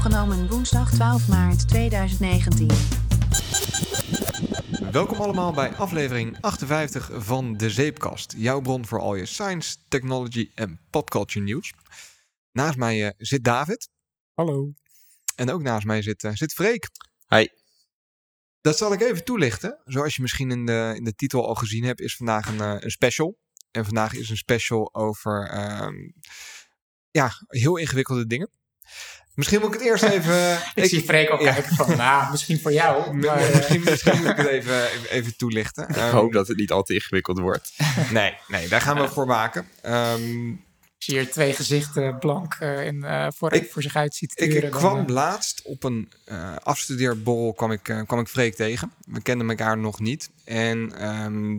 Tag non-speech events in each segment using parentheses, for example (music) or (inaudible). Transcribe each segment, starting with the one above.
Opgenomen woensdag 12 maart 2019. Welkom allemaal bij aflevering 58 van De Zeepkast. Jouw bron voor al je science, technology en popculture nieuws. Naast mij eh, zit David. Hallo. En ook naast mij zit, eh, zit Freek. Hi. Dat zal ik even toelichten. Zoals je misschien in de, in de titel al gezien hebt, is vandaag een, eh, een special. En vandaag is een special over ehm, ja, heel ingewikkelde dingen. Misschien moet ik het eerst even... (laughs) Ik, zie Freek al ja. kijken van, nou, misschien voor jou. (laughs) Maar, eh, misschien, misschien moet ik het (laughs) even, even, toelichten. Ik Ehm, hoop dat het niet al te ingewikkeld wordt. Nee, nee, daar gaan we voor maken. Ehm, als je hier twee gezichten blank eh, in, eh, voor, Ik- voor zich uit ziet ik, turen, ik dan, kwam eh, laatst op een eh afstudeerborrel kwam ik, eh, kwam ik Freek tegen. We kenden elkaar nog niet. En ehm,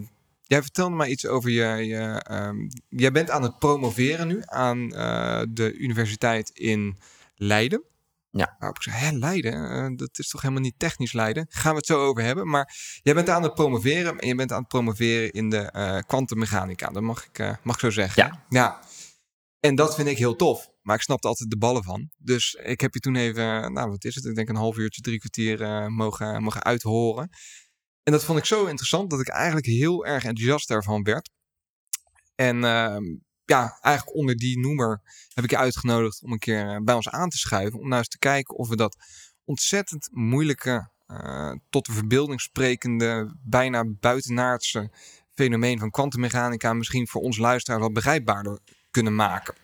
jij vertelde mij iets over je... je ehm, jij bent aan het promoveren nu aan eh, de universiteit in Leiden. Ja. Waarop ik zei, hè, Leiden? Eh, dat is toch helemaal niet technisch Leiden? Gaan we het zo over hebben. Maar jij bent aan het promoveren en je bent aan het promoveren in de eh, kwantummechanica. dat mag ik, eh, mag ik zo zeggen. Ja. ja. En dat vind ik heel tof. Maar ik snapte altijd de ballen van. Dus ik heb je toen even, nou wat is het? Ik denk een half uurtje, drie kwartier eh, mogen, mogen uithoren. En dat vond ik zo interessant dat ik eigenlijk heel erg enthousiast daarvan werd. En ehm, ja, eigenlijk onder die noemer heb ik je uitgenodigd om een keer eh, bij ons aan te schuiven. Om nou eens te kijken of we dat ontzettend moeilijke, eh, tot de verbeelding sprekende, bijna buitenaardse fenomeen van kwantummechanica misschien voor ons luisteraar wat begrijpbaarder kunnen maken.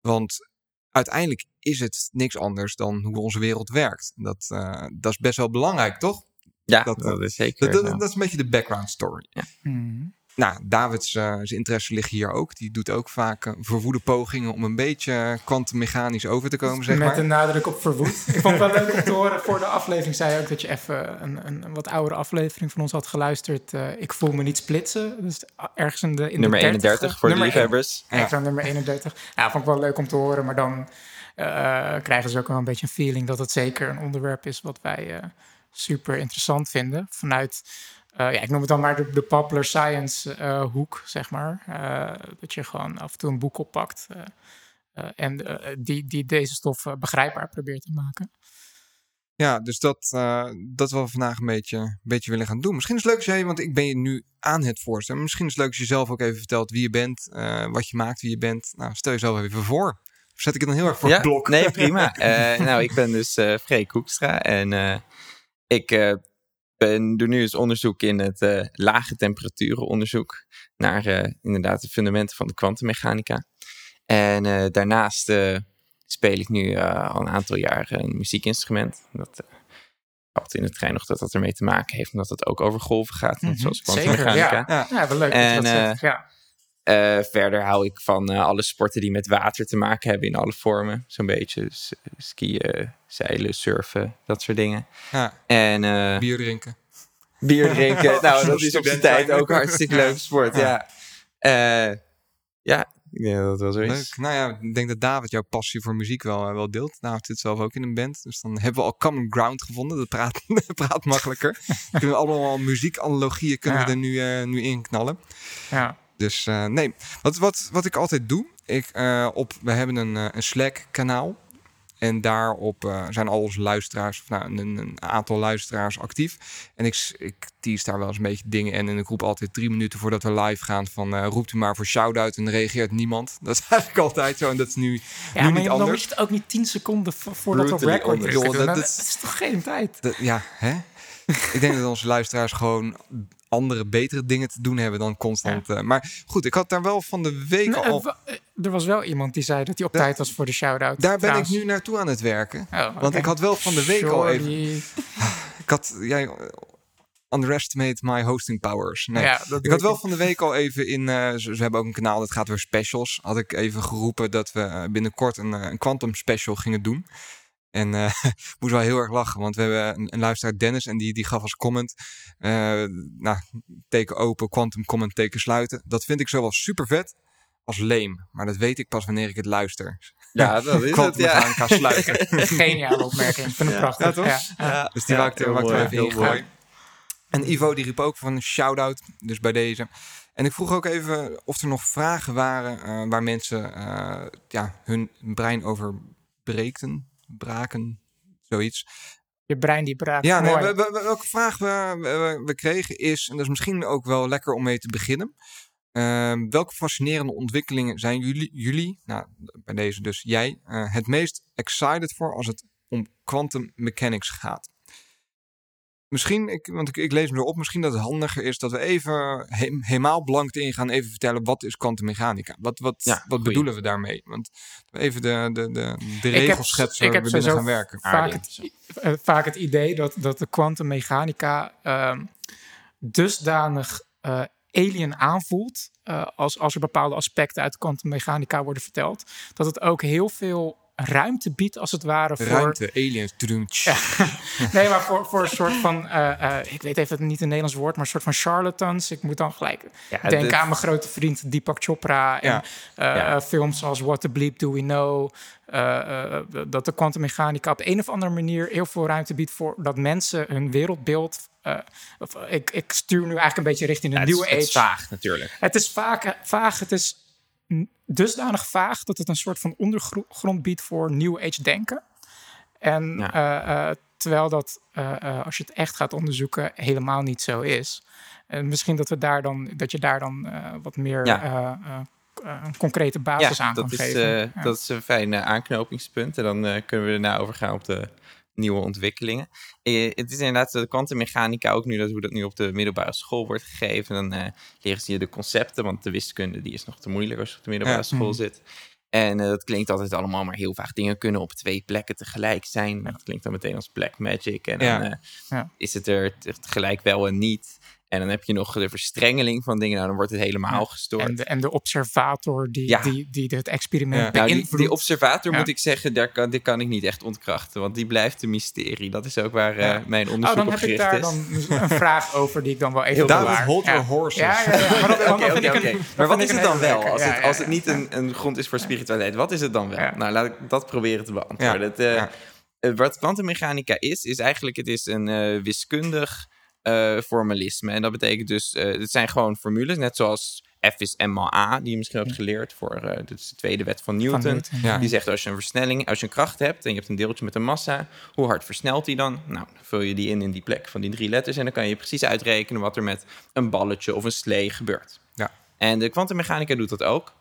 Want uiteindelijk is het niks anders dan hoe onze wereld werkt. Dat, eh, dat is best wel belangrijk, toch? Ja, Dat- dat, is zeker. Dat, dat, zo. dat is een beetje de background story. hmm. Nou, Davids eh, zijn interesse ligt hier ook. Die doet ook vaak eh, verwoede pogingen om een beetje kwantummechanisch over te komen, zeg Met maar. een nadruk op verwoed. ik vond het wel leuk om te horen. Voor de aflevering zei je ook dat je even een, een, een wat oudere aflevering van ons had geluisterd. Eh, ik voel me niet splitsen. Dus ergens in de, in Nummer de 30, 31 voor de liefhebbers. Ja. Extra nummer 31. Ja, vond ik wel leuk om te horen. Maar dan eh, krijgen ze ook wel een beetje een feeling dat het zeker een onderwerp is wat wij eh, super interessant vinden. Vanuit, ja, ik noem het dan maar de, de popular science eh, hoek, zeg maar. Eh, dat je gewoon af en toe een boek oppakt. eh, eh, en eh, die, die deze stof eh, begrijpbaar probeert te maken. Ja, dus dat, eh, dat wat we vandaag een beetje, een beetje willen gaan doen. Misschien is het leuk als jij, want ik ben je nu aan het voorstellen. Misschien is het leuk als je zelf ook even vertelt wie je bent, eh, wat je maakt, wie je bent. Nou, stel jezelf even voor. Of zet ik het dan heel erg voor Ja, het blok? nee, prima. (laughs) Eh, nou, ik ben dus eh Freek Hoekstra en eh, ik ben, doe nu eens onderzoek in het eh, lage temperaturen onderzoek naar eh, inderdaad de fundamenten van de kwantummechanica. En eh, daarnaast speel ik nu al een aantal jaar een muziekinstrument. Dat had in de trein nog dat dat ermee te maken heeft, omdat het ook over golven gaat, Mhm, zoals kwantummechanica. Ja, ja wel leuk dat je dat En, zegt. Ja. Eh, verder hou ik van eh, alle sporten die met water te maken hebben in alle vormen. Zo'n beetje skiën, zeilen, surfen, dat soort dingen. Ja, En eh, bier drinken. bier (laughs) drinken. nou, dat is op zijn tijd ook hartstikke (laughs) leuk sport, ja. Eh, ja, ik denk dat dat wel zo is. Leuk. Nou ja, ik denk dat David jouw passie voor muziek wel, wel deelt. David zit zelf ook in een band. Dus dan hebben we al common ground gevonden. Dat praat, (laughs) praat makkelijker. kunnen we allemaal muziekanalogieën kunnen Ja. we er nu, eh, nu in knallen. Ja. Dus eh, nee, wat, wat, wat ik altijd doe, ik, eh, op, we hebben een, eh, een Slack-kanaal. En daarop zijn al onze luisteraars, of nou, een, een aantal luisteraars actief. En ik, ik tease daar wel eens een beetje dingen in. En ik roep altijd drie minuten voordat we live gaan van... roept u maar voor shout-out en reageert niemand. (laughs) Dat is eigenlijk altijd zo en dat is nu, Ja, nu maar niet dan anders. moet je het ook niet 10 seconden vo- voordat we record doen. dat- Dat, dat- is toch geen tijd? Dat- ja, hè? ik denk dat onze luisteraars gewoon andere, betere dingen te doen hebben dan constant. eh, maar goed, ik had daar wel van de week Nee, al... eh, eh, er was wel iemand die zei dat hij op Da- tijd was voor de shout-out. Daar ben ik nu naartoe aan het werken. Oh, Want ik had wel van de week al even... (laughs) Ik had... Jij underestimate my hosting powers. Nee. Ja, dat ik had wel van de week al even in... eh, ze, ze hebben ook een kanaal, dat gaat weer specials. Had ik even geroepen dat we binnenkort een, een Quantum special gingen doen. En ik (laughs) moest wel heel erg lachen, want we hebben een, een luisteraar Dennis en die, die gaf als comment, eh, nou, teken open, quantum comment, teken sluiten. Dat vind ik zowel super vet als leem, maar dat weet ik pas wanneer ik het luister. Ja, (laughs) dat is het, Quantum ja. mechanica sluiten. (laughs) Geniale opmerking. Ik vind hem Ja. prachtig. Ja, toch? Ja, Dus die ja, wou ik er heel wou ik mooi, even. En Ivo die riep ook van een shout-out, dus bij deze. En ik vroeg ook even of er nog vragen waren eh, waar mensen ja, hun brein over breekten. Braken, zoiets. Je brein die braakt. Ja, nee, Mooi. we- we- we- welke vraag we, we, we kregen is, en dat is misschien ook wel lekker om mee te beginnen. Ehm, welke fascinerende ontwikkelingen zijn jullie, jullie nou, bij deze dus jij, eh, het meest excited voor als het om quantum mechanics gaat? Misschien, ik, want ik, ik lees me erop, misschien dat het handiger is dat we even he- helemaal blank ingaan, even vertellen wat is kwantummechanica? Wat, wat, Ja, wat bedoelen we daarmee? Want even de, de, de, de regels schetsen waar we binnen gaan werken. vaak het, eh, vaak het idee dat, dat de kwantummechanica ehm dusdanig eh, alien aanvoelt. eh, als, als er bepaalde aspecten uit de kwantummechanica worden verteld. Dat het ook heel veel ruimte biedt, als het ware, voor. Ruimte, aliens, tsch. (laughs) Nee, maar voor, voor een soort van. eh, eh, ik weet even het niet een Nederlands woord, maar een soort van charlatans. Ik moet dan gelijk Ja, denken dit- aan mijn grote vriend Deepak Chopra. En Ja. eh, Ja. films als What the Bleep Do We Know. dat de kwantummechanica op een of andere manier heel veel ruimte biedt voor dat mensen hun wereldbeeld. eh, of, ik, ik stuur nu eigenlijk een beetje richting Ja, het is- nieuwe het is vaag natuurlijk. Het is vaak, vaag, het is dusdanig vaag dat het een soort van ondergrond biedt voor New Age denken. En Ja. eh, eh, terwijl dat, eh, als je het echt gaat onderzoeken, helemaal niet zo is. En misschien dat, we daar dan, dat je daar dan wat meer Ja. een concrete basis aan dat kan is, geven. Ja. dat is een fijn aanknopingspunt. En dan kunnen we daarna overgaan op de nieuwe ontwikkelingen. Eh, het is inderdaad de kwantummechanica, ook nu dat hoe dat nu op de middelbare school wordt gegeven. Dan eh, leren ze je de concepten, want de wiskunde die is nog te moeilijk als je op de middelbare Ja. school Mhm. zit. En eh, dat klinkt altijd allemaal maar heel vaag. Dingen kunnen op twee plekken tegelijk zijn. Dat klinkt dan meteen als black magic. En dan Ja. eh, Ja. is het er te- tegelijk wel en niet. En dan heb je nog de verstrengeling van dingen. Nou, dan wordt het helemaal gestoord. En de, en de observator die, Ja. die, die het experiment Ja. Nou, die, beïnvloedt. die observator Ja. moet ik zeggen, daar kan, die kan ik niet echt ontkrachten. Want die blijft een mysterie. Dat is ook waar eh, mijn Oh, onderzoek dan op heb ik gericht daar is. dan een vraag (laughs) over die ik dan wel even David, hold your horses. Ja. Maar, dat- een- Maar wat is het dan wel? Als het, als het niet een, een grond is voor spiritualiteit, wat is het dan wel? Nou, laat ik dat proberen te beantwoorden. Het, eh, wat kwantummechanica is, is eigenlijk het is een eh, wiskundig formalisme. En dat betekent dus, eh, het zijn gewoon formules, net zoals F is maal A, die je misschien hebt geleerd voor eh, is de tweede wet van Newton. Van Newton, Ja. Die zegt als je een versnelling, als je een kracht hebt en je hebt een deeltje met een massa, hoe hard versnelt die dan? Nou, dan vul je die in in die plek van die drie letters en dan kan je precies uitrekenen wat er met een balletje of een slee gebeurt. Ja. En de kwantummechanica doet dat ook.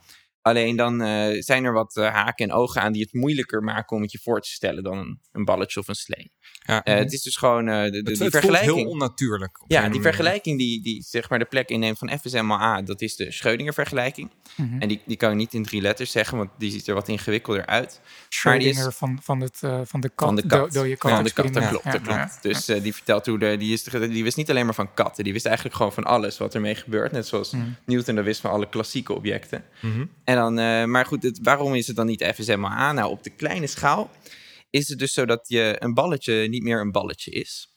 Alleen dan eh, zijn er wat eh, haken en ogen aan die het moeilijker maken om het je voor te stellen dan een, een balletje of een slee. Ja. Eh, het is dus gewoon eh, de, de, Het, die het voelt vergelijking. heel onnatuurlijk. Ja, die manier. vergelijking die, die zeg maar de plek inneemt van F is maal A, dat is de Schrödinger-vergelijking. Mhm. En die, die kan je niet in drie letters zeggen, want die ziet er wat ingewikkelder uit. Schrödinger van, van, het, eh, van de kat. Van de kat. Do, dode kat Van de kat, dat klopt, dat Ja, klopt. Dus die vertelt hoe de, die, is, die wist niet alleen maar van katten, die wist eigenlijk gewoon van alles wat ermee gebeurt. Net zoals Mm. Newton dat wist van alle klassieke objecten. Mhm. En dan, maar goed, het, waarom is het dan niet F is maal A? Nou, op de kleine schaal is het dus zo dat je een balletje niet meer een balletje is.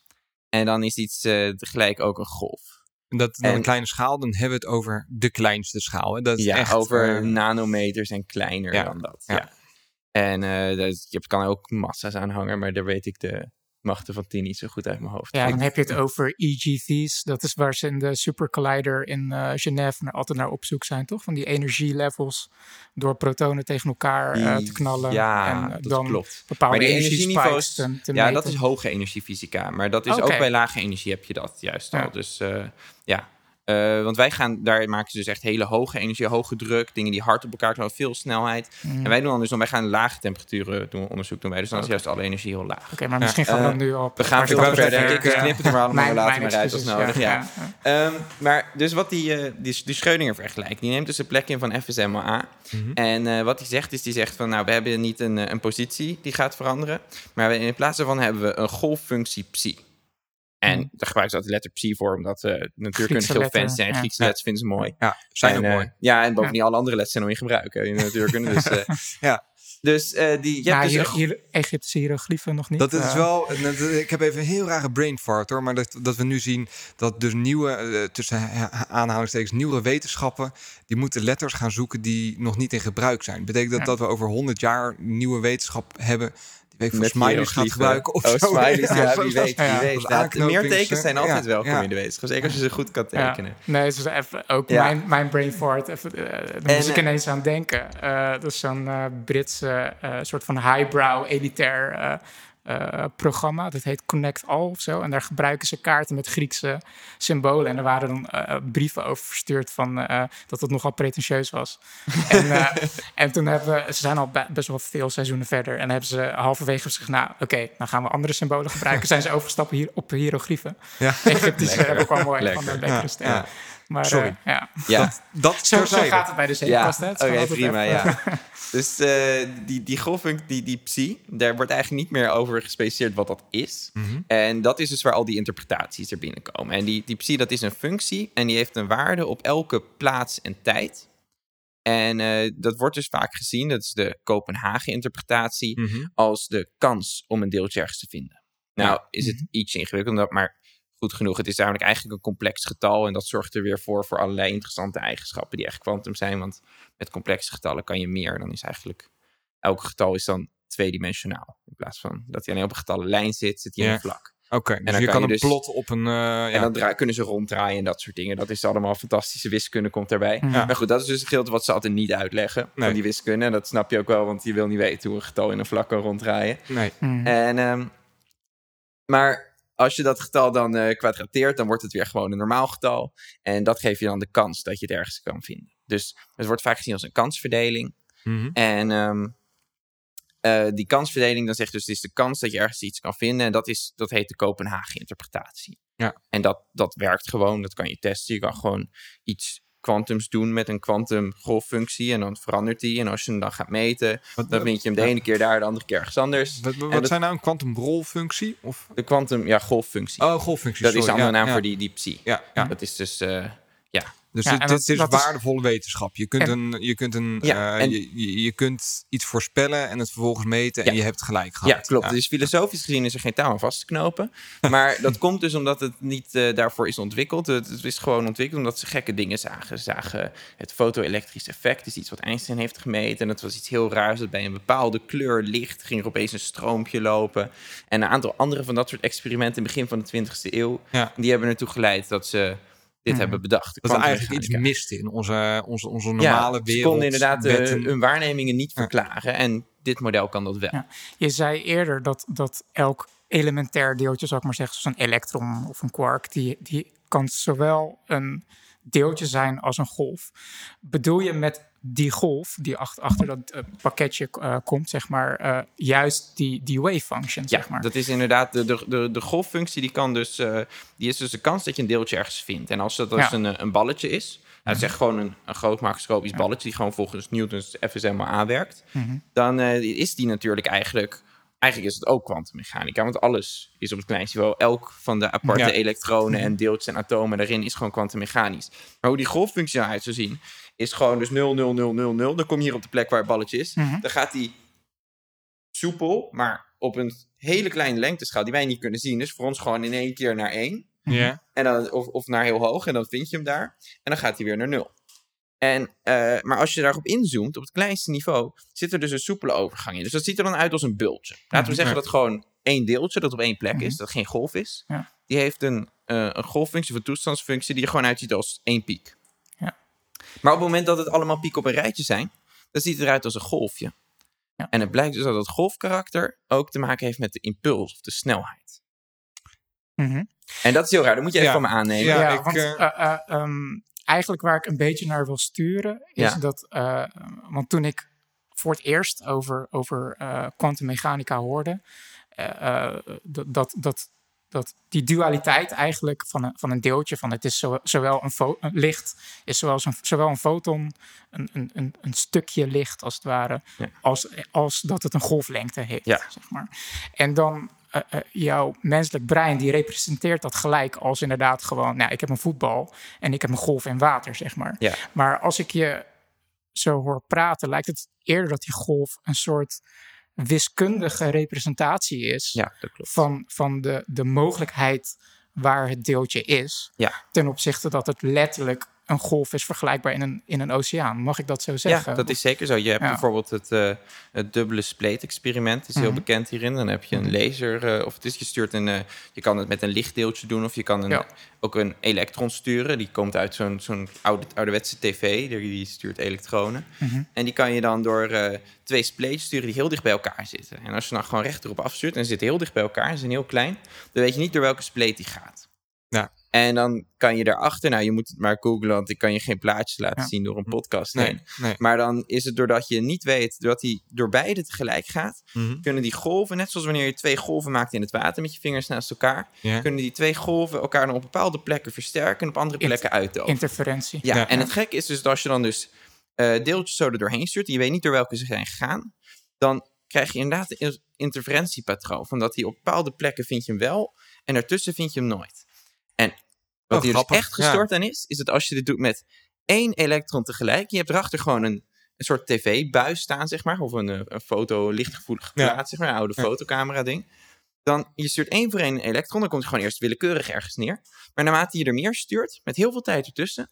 En dan is iets eh, tegelijk ook een golf. En dat dan En- een kleine schaal, dan hebben we het over de kleinste schaal. Hè? Dat is Ja, echt, over eh, nanometers en kleiner ja, dan dat. ja. Ja. En eh, dat- je kan ook massa's aan hangen, maar daar weet ik de machten van 10 niet zo goed uit mijn hoofd. Ja, dan heb je het over EGV's. Dat is waar ze in de Super Collider in eh Genève altijd naar op zoek zijn, toch? Van die energielevels door protonen tegen elkaar eh, te knallen. Ja, en eh, dat dan klopt. bepaalde Maar die energieniveaus, te, te ja, meten. dat is hoge energiefysica. Maar dat is ook bij lage energie heb je dat juist Ja. al. Dus ja. Eh, want wij gaan, daar maken ze dus echt hele hoge energie, hoge druk, dingen die hard op elkaar knallen, veel snelheid. Mm. En wij doen dan dus, dan, wij gaan lage temperaturen doen, onderzoek doen wij. Dus dan is juist alle energie heel laag. Oké, maar misschien gaan we nu op... We gaan veel verder, denk ik. Dus knippen het er allemaal mijn- later mijn maar uit als nodig. Ja. ja. Ehm, maar dus wat die, eh, die, die Schrödinger vergelijkt, die neemt dus de plek in van F is maal A. Mhm. En eh, wat hij zegt is, die zegt van, nou, we hebben niet een, een positie die gaat veranderen, maar we, in plaats daarvan hebben we een golffunctie psi. En Mhm. daar gebruiken ze altijd de letter psi voor, omdat uh, Griekse heel letter, fans zijn. ja. Griekse Ja. letters vinden ze mooi. Ja, zijn en, ook eh, mooi. ja, en bovendien alle andere letters zijn nog in gebruik hè, in de natuurkunde. dus, eh, (laughs) Ja. Dus eh, die, je Nou, hebt dus hier, Egyptische hieroglyphen nog niet. Dat is eh, wel, ik heb even een heel rare brain fart hoor, maar dat, dat we nu zien dat dus nieuwe, eh, tussen ha- aanhalingstekens, nieuwe wetenschappen, die moeten letters gaan zoeken die nog niet in gebruik zijn. Betekent dat Ja. dat we over 100 jaar nieuwe wetenschap hebben weet voor Met smileys gaat gebruiken of oh, zo. smileys, ja, (laughs) wie weet, wie Ja. weet. Aanknopings, meertekens zijn altijd welkom ja. in de wetenschap. Zeker als je ze goed kan Ja. tekenen. Nee, het is even ook Ja. mijn, mijn brain fart. Even, daar En, moest ik ineens aan denken. Eh, dat is zo'n eh, Britse eh, soort van highbrow elitair eh, programma. Dat heet Connect All of zo. En daar gebruiken ze kaarten met Griekse symbolen. En er waren dan eh, brieven over verstuurd van eh, dat het nogal pretentieus was. (laughs) en, en toen hebben ze zijn al be- best wel veel seizoenen verder. En hebben ze halverwege gezegd, nou oké, dan gaan we andere symbolen gebruiken. (laughs) zijn ze overstappen hier op hieroglyphen. Ja. Egyptische wel mooi Lekker. van de Ja, ja. Maar Sorry. eh, ja. Ja, Dat Zo, zo gaat het bij de ja. zeepkast. Het oké, prima, even- ja. (laughs) Dus eh, die, die golffunctie, die, die psi, daar wordt eigenlijk niet meer over gespecificeerd wat dat is. Mhm. En dat is dus waar al die interpretaties er binnenkomen. En die, die psi, dat is een functie en die heeft een waarde op elke plaats en tijd. En eh, dat wordt dus vaak gezien, dat is de Kopenhagen-interpretatie, Mhm. als de kans om een deeltje ergens te vinden. Nou, Ja. is het iets ingewikkelder, maar goed genoeg. Het is namelijk eigenlijk een complex getal en dat zorgt er weer voor voor allerlei interessante eigenschappen die echt kwantum zijn. Want met complexe getallen kan je meer. Dan is eigenlijk elk getal is dan tweedimensionaal. In plaats van dat hij alleen op een getallenlijn zit, zit hij in Ja. een vlak. Oké, dan dus je kan kan je een dus- plot op een... eh, En ja. dan dra- kunnen ze ronddraaien en dat soort dingen. Dat is allemaal fantastische wiskunde, komt daarbij. Ja. Maar goed, dat is dus een gedeelte wat ze altijd niet uitleggen Nee. van die wiskunde. En dat snap je ook wel, want je wil niet weten hoe een getal in een vlak kan ronddraaien. Nee. Mhm. En, ehm, maar als je dat getal dan eh kwadrateert, dan wordt het weer gewoon een normaal getal. En dat geeft je dan de kans dat je het ergens kan vinden. Dus het wordt vaak gezien als een kansverdeling. Mhm. En ehm, eh, die kansverdeling, dan zegt dus, het is de kans dat je ergens iets kan vinden. En dat, is, dat heet de Kopenhagen-interpretatie. Ja. En dat, dat werkt gewoon, dat kan je testen. Je kan gewoon iets kwantums doen met een kwantumgolffunctie en dan verandert die. En als je hem dan gaat meten, Wat, dan vind je hem de Ja. ene keer daar, de andere keer ergens anders. wat, wat En dat- zijn nou een kwantumrolfunctie? Of... De kwantum, ja, golffunctie. Oh, golffunctie. dat is een andere ja, naam ja. voor die, die psi. Ja, ja. Dat is dus, eh, Dus Ja, dit, is waardevolle wetenschap. Je kunt, En- een, je, kunt een, Ja, eh, en- je, je, kunt iets voorspellen en het vervolgens meten en Ja. je hebt gelijk gehad. ja, klopt. Dus filosofisch gezien is er geen touw aan vast te knopen. (laughs) Maar dat komt dus omdat het niet eh, daarvoor is ontwikkeld. Het, het is gewoon ontwikkeld omdat ze gekke dingen zagen. Ze zagen het foto-elektrisch effect, is iets wat Einstein heeft gemeten. En dat was iets heel raars. Dat bij een bepaalde kleur licht ging er opeens een stroompje lopen. En een aantal andere van dat soort experimenten in het begin van de 20e eeuw. Die hebben ertoe geleid dat ze dit Mhm. hebben bedacht. Dat we eigenlijk iets misten in onze, onze, onze normale ja, wereld. Ze konden inderdaad eh, wetten. hun waarnemingen niet Ja. verklaren. En dit model kan dat wel. Ja. Je zei eerder dat, dat elk elementair deeltje, zou ik maar zeggen, zoals een elektron of een quark, die, die kan zowel een deeltje zijn als een golf. Bedoel je met die golf die achter, dat eh, pakketje eh, komt, zeg maar, eh, juist die, die wave function, Ja, zeg maar? dat is inderdaad de, de, de, de golffunctie. Die, kan dus, die is dus de kans dat je een deeltje ergens vindt. En als dat dus Ja. een, een balletje is, nou, het is echt gewoon een, een groot macroscopisch balletje die gewoon volgens Newton's FSM aanwerkt, Mhm. dan eh, is die natuurlijk eigenlijk. Eigenlijk is het ook kwantummechanica, want alles is op het kleinste niveau. Elk van de aparte Ja. elektronen en deeltjes en atomen daarin is gewoon kwantummechanisch. Maar hoe die golffunctie nou uit zou zien, is gewoon dus 0, 0, 0, 0, 0. Dan kom je hier op de plek waar het balletje is. Mhm. Dan gaat die soepel, maar op een hele kleine lengteschaal die wij niet kunnen zien. Dus voor ons gewoon in één keer naar 1. Ja. En dan, of, of naar heel hoog en dan vind je hem daar. En dan gaat hij weer naar 0. En, eh, maar als je daarop inzoomt, op het kleinste niveau, zit er dus een soepele overgang in. Dus dat ziet er dan uit als een bultje. Laten we zeggen Ja. dat gewoon één deeltje dat op één plek is, Mhm. dat geen golf is. Ja. Die heeft een, eh, een golffunctie of een toestandsfunctie die er gewoon uitziet als één piek. Ja. Maar op het moment dat het allemaal pieken op een rijtje zijn, dan ziet het eruit als een golfje. Ja. En het blijkt dus dat het golfkarakter ook te maken heeft met de impuls of de snelheid. Mhm. En dat is heel raar, dat moet je even van me aannemen. Ja, ik, want eh, ehm, eigenlijk waar ik een beetje naar wil sturen, is Ja. dat, eh, want toen ik voor het eerst over, over eh, kwantummechanica hoorde, eh, dat, dat, dat, dat die dualiteit eigenlijk van een, van een deeltje, van het is zo, zowel een, licht, is zowel een, zowel een foton, een, een, een, een stukje licht als het ware, Ja. als, als dat het een golflengte heeft. Ja. Zeg maar. En dan eh, eh, jouw menselijk brein, die representeert dat gelijk als inderdaad gewoon, nou, ik heb een voetbal en ik heb een golf in water, zeg maar. Ja. Maar als ik je zo hoor praten, lijkt het eerder dat die golf een soort wiskundige representatie is Ja, dat klopt. van, van de, de mogelijkheid waar het deeltje is. Ja. Ten opzichte dat het letterlijk een golf is vergelijkbaar in een, in een oceaan. Mag ik dat zo zeggen? Ja, dat is zeker zo. Je hebt Ja. bijvoorbeeld het, eh, het dubbele spleet-experiment. is heel Mhm. bekend hierin. Dan heb je een laser, eh, of het is, je stuurt een, eh, je kan het met een lichtdeeltje doen, of je kan een, Ja. ook een elektron sturen. Die komt uit zo'n zo'n oude, ouderwetse tv, die die stuurt elektronen. Mhm. En die kan je dan door eh, twee spleetjes sturen die heel dicht bij elkaar zitten. En als je dan gewoon recht erop afstuurt en ze zitten heel dicht bij elkaar, ze zijn heel klein, dan weet je niet door welke spleet die gaat. Ja. En dan kan je daarachter, nou je moet het maar googlen, want ik kan je geen plaatjes laten Ja. zien door een podcast heen. Nee. Maar dan is het doordat je niet weet, doordat hij door beide tegelijk gaat, Mhm. kunnen die golven, net zoals wanneer je twee golven maakt in het water met je vingers naast elkaar, kunnen die twee golven elkaar dan op bepaalde plekken versterken en op andere plekken uitdoven. Interferentie. Ja, Ja. en het gekke is dus dat als je dan dus eh, deeltjes zo er doorheen stuurt, en je weet niet door welke ze zijn gegaan, dan krijg je inderdaad een in- interferentiepatroon. Van dat hij op bepaalde plekken vind je hem wel en daartussen vind je hem nooit. Wat Oh, hier dus echt gestoord aan is, is dat als je dit doet met één elektron tegelijk, je hebt erachter gewoon een, een soort tv-buis staan, zeg maar, of een, eh, een foto lichtgevoelig Ja. plaat, zeg maar, een oude Ja. fotocamera ding. Dan je stuurt één voor één een elektron, dan komt hij gewoon eerst willekeurig ergens neer. Maar naarmate je er meer stuurt, met heel veel tijd ertussen,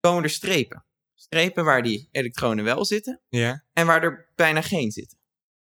komen er strepen. Strepen waar die elektronen wel zitten Ja. en waar er bijna geen zitten.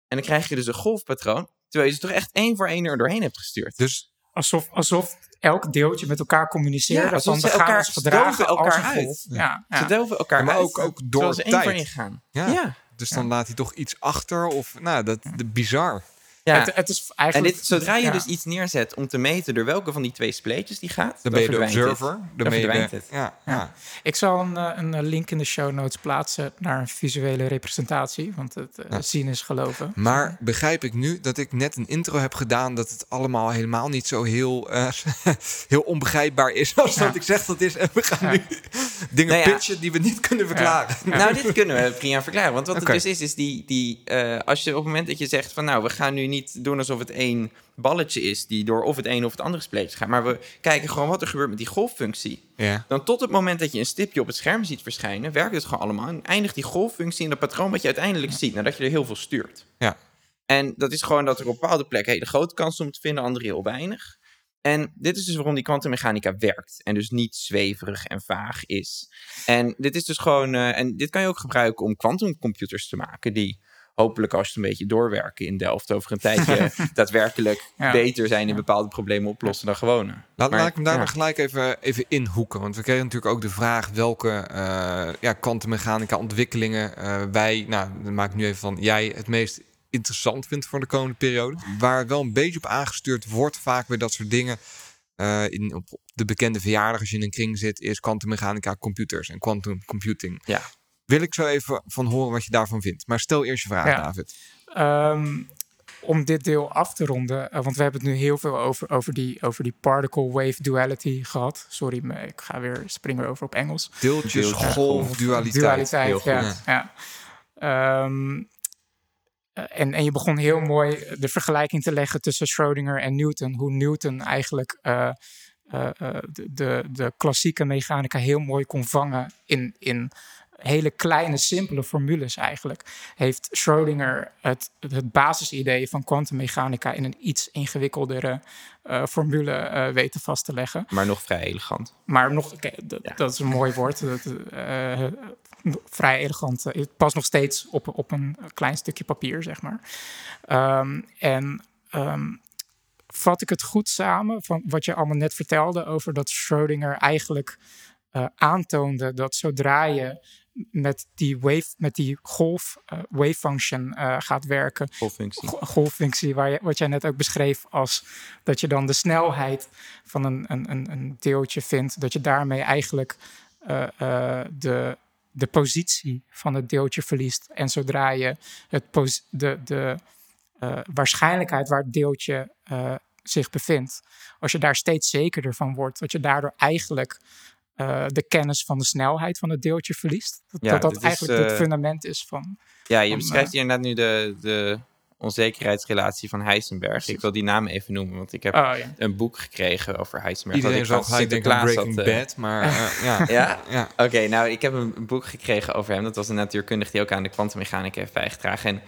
En dan krijg je dus een golfpatroon, terwijl je ze toch echt één voor één er doorheen hebt gestuurd. Dus Alsof, alsof elk deeltje met elkaar communiceert. Ja, dat dan gaan elkaar ons gedragen elkaar een uit. golf. Ja, ja. Ze delven elkaar maar uit, ook- ook door tijd. één gaan. ja. Ja. Dus dan laat hij toch iets achter of nou, dat de bizar. Ja. Het, het is En eigenlijk... dit, zodra je ja. dus iets neerzet om te meten door welke van die twee spleetjes die gaat, Dan ben je de verdwijnt het. observer. Dan ben je de, verdwijnt het. ja, ja. Ik zal een, eh, een eh, link in de show notes plaatsen naar een visuele representatie. Want het eh, Ja. zien is geloven. Maar begrijp ik nu dat ik net een intro heb gedaan dat het allemaal helemaal niet zo heel, eh, (laughs) heel onbegrijpbaar is als Ja. dat ik zeg dat het is. En we gaan Ja. nu dingen Nou ja. pitchen die we niet kunnen verklaren. Nou, dit kunnen we prima verklaren. Want wat het dus is, is die, die eh, als je op het moment dat je zegt van nou, we gaan nu niet doen alsof het één balletje is die door of het een of het andere spleetje gaat, maar we kijken gewoon wat er gebeurt met die golffunctie. Ja. Dan tot het moment dat je een stipje op het scherm ziet verschijnen, werkt het gewoon allemaal en eindigt die golffunctie in dat patroon wat je uiteindelijk ziet nadat je er heel veel stuurt. Ja. En dat is gewoon dat er op bepaalde plekken hele grote kans om te vinden, andere heel weinig. En dit is dus waarom die kwantummechanica werkt. En dus niet zweverig en vaag is. En dit is dus gewoon. eh, en dit kan je ook gebruiken om kwantumcomputers te maken. Die hopelijk als je het een beetje doorwerken in Delft over een tijdje (laughs) daadwerkelijk Ja. beter zijn in bepaalde problemen oplossen dan gewone. Laat, Maar, laat ik hem daar ja. maar gelijk even, even inhoeken. Want we kregen natuurlijk ook de vraag welke eh ja, kwantummechanica ontwikkelingen eh, wij, nou, dan maak ik nu even van jij het meest interessant vindt voor de komende periode. Waar wel een beetje op aangestuurd wordt, vaak bij dat soort dingen. eh, in, op de bekende verjaardag, als je in een kring zit, is kwantummechanica computers en quantum computing. Ja. Wil ik zo even van horen wat je daarvan vindt. Maar stel eerst je vraag, Ja. David. Ehm, om dit deel af te ronden, eh, want we hebben het nu heel veel over, over, die, over die particle-wave duality gehad. Sorry, maar ik ga weer springen over op Engels. Deeltjes, Deeltjes, golf, dualiteit. Dualiteit, Heel goed. ja. ja. Ehm, eh, en, en je begon heel mooi de vergelijking te leggen tussen Schrödinger en Newton. Hoe Newton eigenlijk eh, de, de, de klassieke mechanica heel mooi kon vangen in, in hele kleine, simpele formules eigenlijk. Heeft Schrödinger het, het basisidee van kwantummechanica in een iets ingewikkeldere eh, formule eh, weten vast te leggen. Maar nog vrij elegant. Maar nog, dat, Ja. dat is een mooi woord. (laughs) Dat, eh, vrij elegant. Het past nog steeds op, op een klein stukje papier, zeg maar. Ehm, en ehm, vat ik het goed samen van wat je allemaal net vertelde over dat Schrödinger eigenlijk aantoonde dat zodra je met die wave, met die golf eh, wave function eh, gaat werken, Golffunctie. go- golffunctie, waar je, wat jij net ook beschreef, als dat je dan de snelheid van een, een, een, een deeltje vindt, dat je daarmee eigenlijk eh, de, de positie van het deeltje verliest. En zodra je het pos- de, de waarschijnlijkheid waar het deeltje zich bevindt, als je daar steeds zekerder van wordt, dat je daardoor eigenlijk eh, de kennis van de snelheid van het deeltje verliest. Dat Ja, dat, dat dit is, eigenlijk het eh, fundament is van. Ja, je Van, beschrijft eh, hier inderdaad nu de, de onzekerheidsrelatie van Heisenberg. Ik wil die naam even noemen, want ik heb Oh ja. een boek gekregen over Heisenberg. Iedereen aan Sinterklaas Breaking had, Bad, maar (laughs) ja. Ja? ja. Oké, nou, ik heb een, een boek gekregen over hem. Dat was een natuurkundige die ook aan de kwantummechanica heeft bijgedragen. En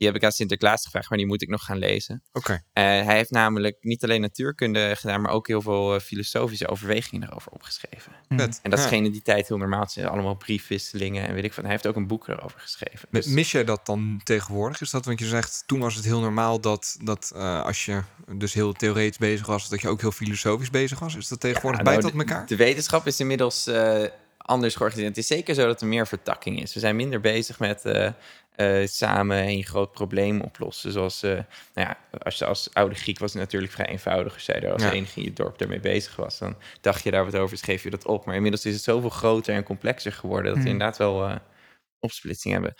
Die heb ik aan Sinterklaas gevraagd, maar die moet ik nog gaan lezen. Oké. Eh, hij heeft namelijk niet alleen natuurkunde gedaan, maar ook heel veel eh, filosofische overwegingen erover opgeschreven. Vet. En dat is Ja. geen in die tijd heel normaal. Het zijn allemaal briefwisselingen en weet ik van. Hij heeft ook een boek erover geschreven. Dus, Mis jij dat dan tegenwoordig? Is dat, want je zegt, toen was het heel normaal dat, dat eh, als je dus heel theoretisch bezig was, dat je ook heel filosofisch bezig was. Is dat tegenwoordig Ja, bijt nou, dat de- elkaar? De wetenschap is inmiddels eh, anders georganiseerd. Het is zeker zo dat er meer vertakking is. We zijn minder bezig met eh, eh, samen een groot probleem oplossen. Zoals, eh, nou ja, als je als oude Griek was het natuurlijk vrij eenvoudig. Als jij er als Ja. enige in je dorp ermee bezig was, dan dacht je daar wat over, schreef je dat op. Maar inmiddels is het zoveel groter en complexer geworden dat we Hmm. inderdaad wel eh, opsplitsing hebben.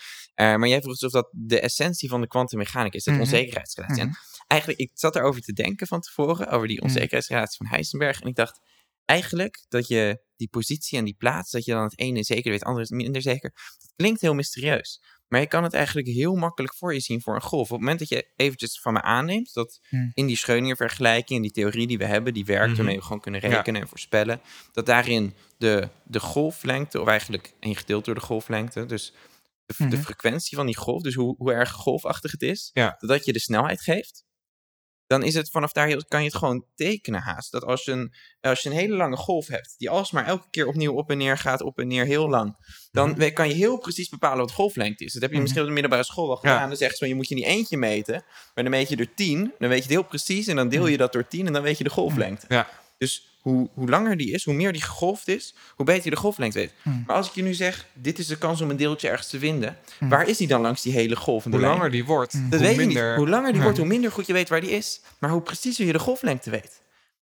Maar jij vroeg dus of dat de essentie van de kwantummechanica is, dat Mhm. onzekerheidsrelatie. En Mhm. eigenlijk, ik zat erover te denken van tevoren, over die onzekerheidsrelatie van Heisenberg. En ik dacht, eigenlijk dat je die positie en die plaats, dat je dan het ene zeker weet, het andere is minder zeker. Dat klinkt heel mysterieus. Maar je kan het eigenlijk heel makkelijk voor je zien voor een golf. Op het moment dat je eventjes van me aanneemt dat Hmm. in die Schrödinger vergelijking, in die theorie die we hebben, die werkt, Mhm. waarmee we gewoon kunnen Ja. rekenen en voorspellen, dat daarin de, de golflengte, of eigenlijk een gedeeld door de golflengte, dus de, de Mhm. frequentie van die golf, dus hoe, hoe erg golfachtig het is, Ja. dat je de snelheid geeft, dan is het vanaf daar heel, kan je het gewoon tekenen haast. Dat als je, een, als je een hele lange golf hebt, die alsmaar elke keer opnieuw op en neer gaat, op en neer heel lang, dan Mhm. kan je heel precies bepalen wat golflengte is. Dat heb je Mhm. misschien op de middelbare school wel Ja. gedaan. Dan zeggen ze van, je moet je niet eentje meten, maar dan meet je er tien, dan weet je het heel precies en dan deel je dat door tien en dan weet je de golflengte. Ja. Dus hoe, hoe langer die is, hoe meer die gegolfd is, hoe beter je de golflengte weet. Hmm. Maar als ik je nu zeg, dit is de kans om een deeltje ergens te vinden, Hmm. waar is die dan langs die hele golvende Hoe lijn? langer die wordt, Dat Dat hoe weet je minder... niet. Hoe langer die wordt, hoe minder goed je weet waar die is. Maar hoe preciezer je de golflengte weet.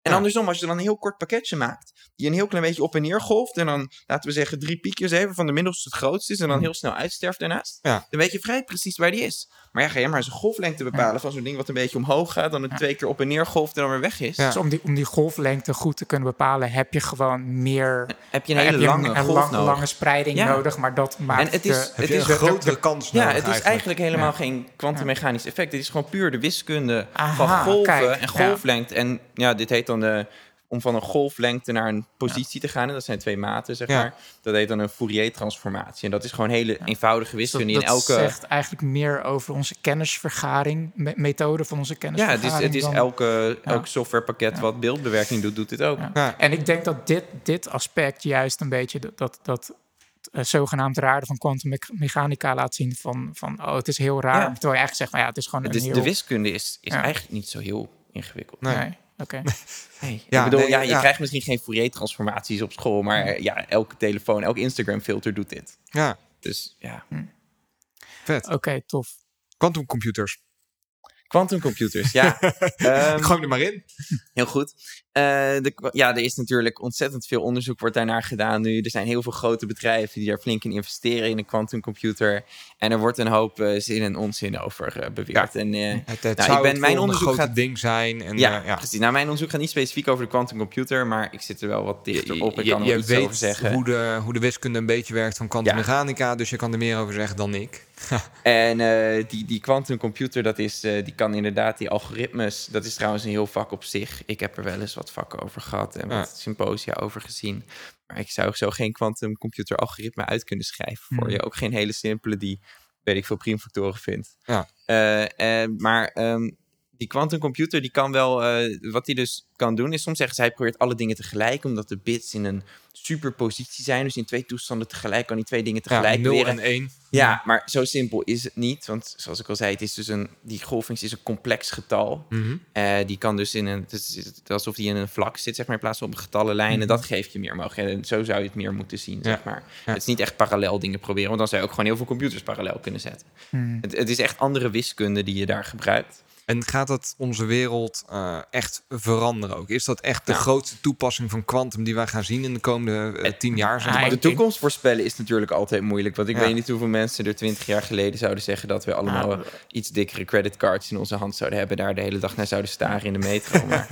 En Ja. andersom, als je dan een heel kort pakketje maakt, die een heel klein beetje op en neer golft, en dan, laten we zeggen, drie piekjes even, van de middelste het grootste is, en dan Hmm. heel snel uitsterft daarnaast, Ja. dan weet je vrij precies waar die is. Maar ja, ga je maar eens een golflengte bepalen van zo'n ding wat een beetje omhoog gaat, dan het Ja. twee keer op en neer golft en dan weer weg is. Ja. Dus om die, om die golflengte goed te kunnen bepalen, heb je gewoon meer. Heb je een hele heb je lange een golf lang- nodig. lange spreiding Ja. nodig, maar dat maakt. En het is- de- het is een grotere kans Ja, het is eigenlijk. eigenlijk helemaal Ja. geen kwantummechanisch effect. Het is gewoon puur de wiskunde Aha, van golven kijk, en ja. golflengte. En ja, dit heet dan de, om van een golflengte naar een positie te gaan. En dat zijn twee maten, zeg Ja. maar. Dat heet dan een Fourier-transformatie. En dat is gewoon hele eenvoudige dat, wiskunde. dat in elke... zegt eigenlijk meer over onze kennisvergaring, me- methode van onze Ja, kennisvergaring. het is, het is dan- elke, Ja. elk softwarepakket Ja. wat beeldbewerking doet, doet dit ook. Ja. Ja. En ik denk dat dit, dit aspect juist een beetje dat, dat, dat eh, zogenaamd raar van kwantummechanica laat zien van, van oh, het is heel raar. Ja. Terwijl je eigenlijk zegt, nou ja, het is gewoon Het een is, heel... de wiskunde is, is Ja. eigenlijk niet zo heel ingewikkeld. Nee. Nee, oké. (laughs) Nee. Ja, ik bedoel, nee, ja, je ja. krijgt misschien geen Fourier-transformaties op school, maar ja, elke telefoon, elk Instagram-filter doet dit. Ja, Dus ja. vet. Oké, tof. Quantumcomputers. Quantumcomputers, ja. (laughs) Ehm, Ik gooi hem er maar in. heel goed. Eh, de, ja, er is natuurlijk ontzettend veel onderzoek wordt daarnaar gedaan nu. Er zijn heel veel grote bedrijven die daar flink in investeren in een quantumcomputer. En er wordt een hoop eh, zin en onzin over eh, beweerd. En, eh, Het, het Nou, ik ben- mijn onderzoek gaat- ding zijn. En, ja, ja. precies. Nou, mijn onderzoek gaat niet specifiek over de quantumcomputer, maar ik zit er wel wat dichter op. Ik je kan je weet over zeggen. Hoe, de, hoe de wiskunde een beetje werkt van kwantummechanica, dus je kan er meer over zeggen dan ik. (laughs) En die, die quantumcomputer, dat is, die kan inderdaad die algoritmes. Dat is trouwens een heel vak op zich. Ik heb er wel eens wat vakken over gehad en wat Ja. symposia over gezien. Maar ik zou zo geen quantumcomputer algoritme uit kunnen schrijven voor Hmm. je. Ook geen hele simpele die, weet ik veel, primfactoren vindt. Ja. Eh, maar ehm, die quantumcomputer, die kan wel, eh, wat hij dus kan doen, is soms zeggen ze, hij probeert alle dingen tegelijk, omdat de bits in een superpositie zijn. Dus in twee toestanden tegelijk kan hij twee dingen tegelijk Ja, 0 leren. en 1. Ja, maar zo simpel is het niet. Want zoals ik al zei, het is dus een, die golvings is een complex getal. Mhm. Eh, die kan dus in een, het is, het is alsof die in een vlak zit, zeg maar, in plaats van op een getallenlijn. En Mhm. dat geeft je meer mogelijkheden. En zo zou je het meer moeten zien, zeg maar. ja. Het is niet echt parallel dingen proberen, want dan zou je ook gewoon heel veel computers parallel kunnen zetten. Hmm. Het, het is echt andere wiskunde die je daar gebruikt. En gaat dat onze wereld eh, echt veranderen ook? Is dat echt de Ja. grootste toepassing van kwantum die wij gaan zien in de komende eh, tien jaar? Zeg Ah, maar? de toekomst voorspellen is natuurlijk altijd moeilijk. Want ik Ja. weet niet hoeveel mensen er twintig jaar geleden zouden zeggen dat we allemaal Ah, eh, iets dikkere creditcards in onze hand zouden hebben. Daar de hele dag naar zouden staren in de metro. (laughs) Maar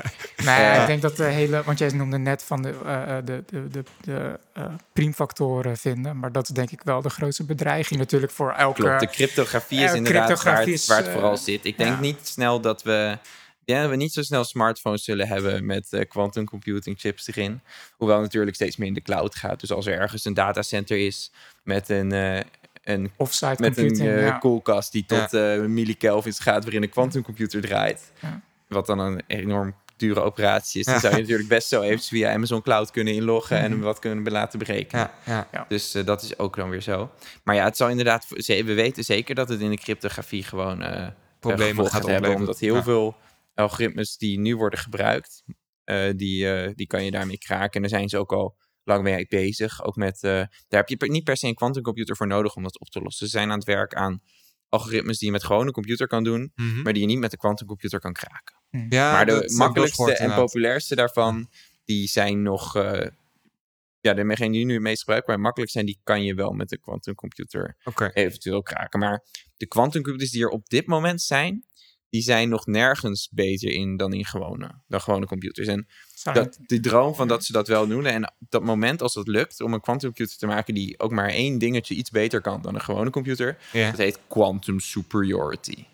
Nee, Ja. ik denk dat de hele, want jij noemde net van de, eh, de, de, de, de eh, priemfactoren vinden, maar dat is denk ik wel de grootste bedreiging natuurlijk voor elke. Klopt, de cryptografie is inderdaad waar cryptografie het, is, waar het vooral zit. Ik denk ja. niet snel dat we... Ja, dat we niet zo snel smartphones zullen hebben met eh, quantum computing chips erin. Hoewel natuurlijk steeds meer in de cloud gaat. Dus als er ergens een datacenter is met een, eh, een Offsite met een eh, ja. koelkast die tot eh millikelvins gaat, waarin een quantumcomputer draait. Ja. Wat dan een enorm dure operatie is. (laughs) Dan Ja. zou je natuurlijk best zo even via Amazon Cloud kunnen inloggen en hem wat kunnen laten berekenen. Ja, ja. Dus eh, dat is ook dan weer zo. Maar ja, het zal inderdaad, we weten zeker dat het in de cryptografie gewoon eh Problemen gaat hebben. opleveren. Omdat heel Ja. veel algoritmes die nu worden gebruikt, eh, die, eh, die kan je daarmee kraken. En daar zijn ze ook al lang mee bezig. Ook met, eh, daar heb je niet per se een quantumcomputer voor nodig om dat op te lossen. Ze zijn aan het werk aan algoritmes die je met gewoon een computer kan doen, Mhm. maar die je niet met een quantumcomputer kan kraken. Ja, maar de makkelijkste en populairste daarvan, die zijn nog... ja, degene die nu het meest gebruikt, maar makkelijk zijn, die kan je wel met een quantumcomputer Oké. eventueel kraken. Maar de quantumcomputers die er op dit moment zijn, die zijn nog nergens beter in dan in gewone, dan gewone computers. En dat, die droom van dat ze dat wel doen. En dat moment als het lukt om een quantumcomputer te maken die ook maar één dingetje iets beter kan dan een gewone computer, dat heet quantum superiority.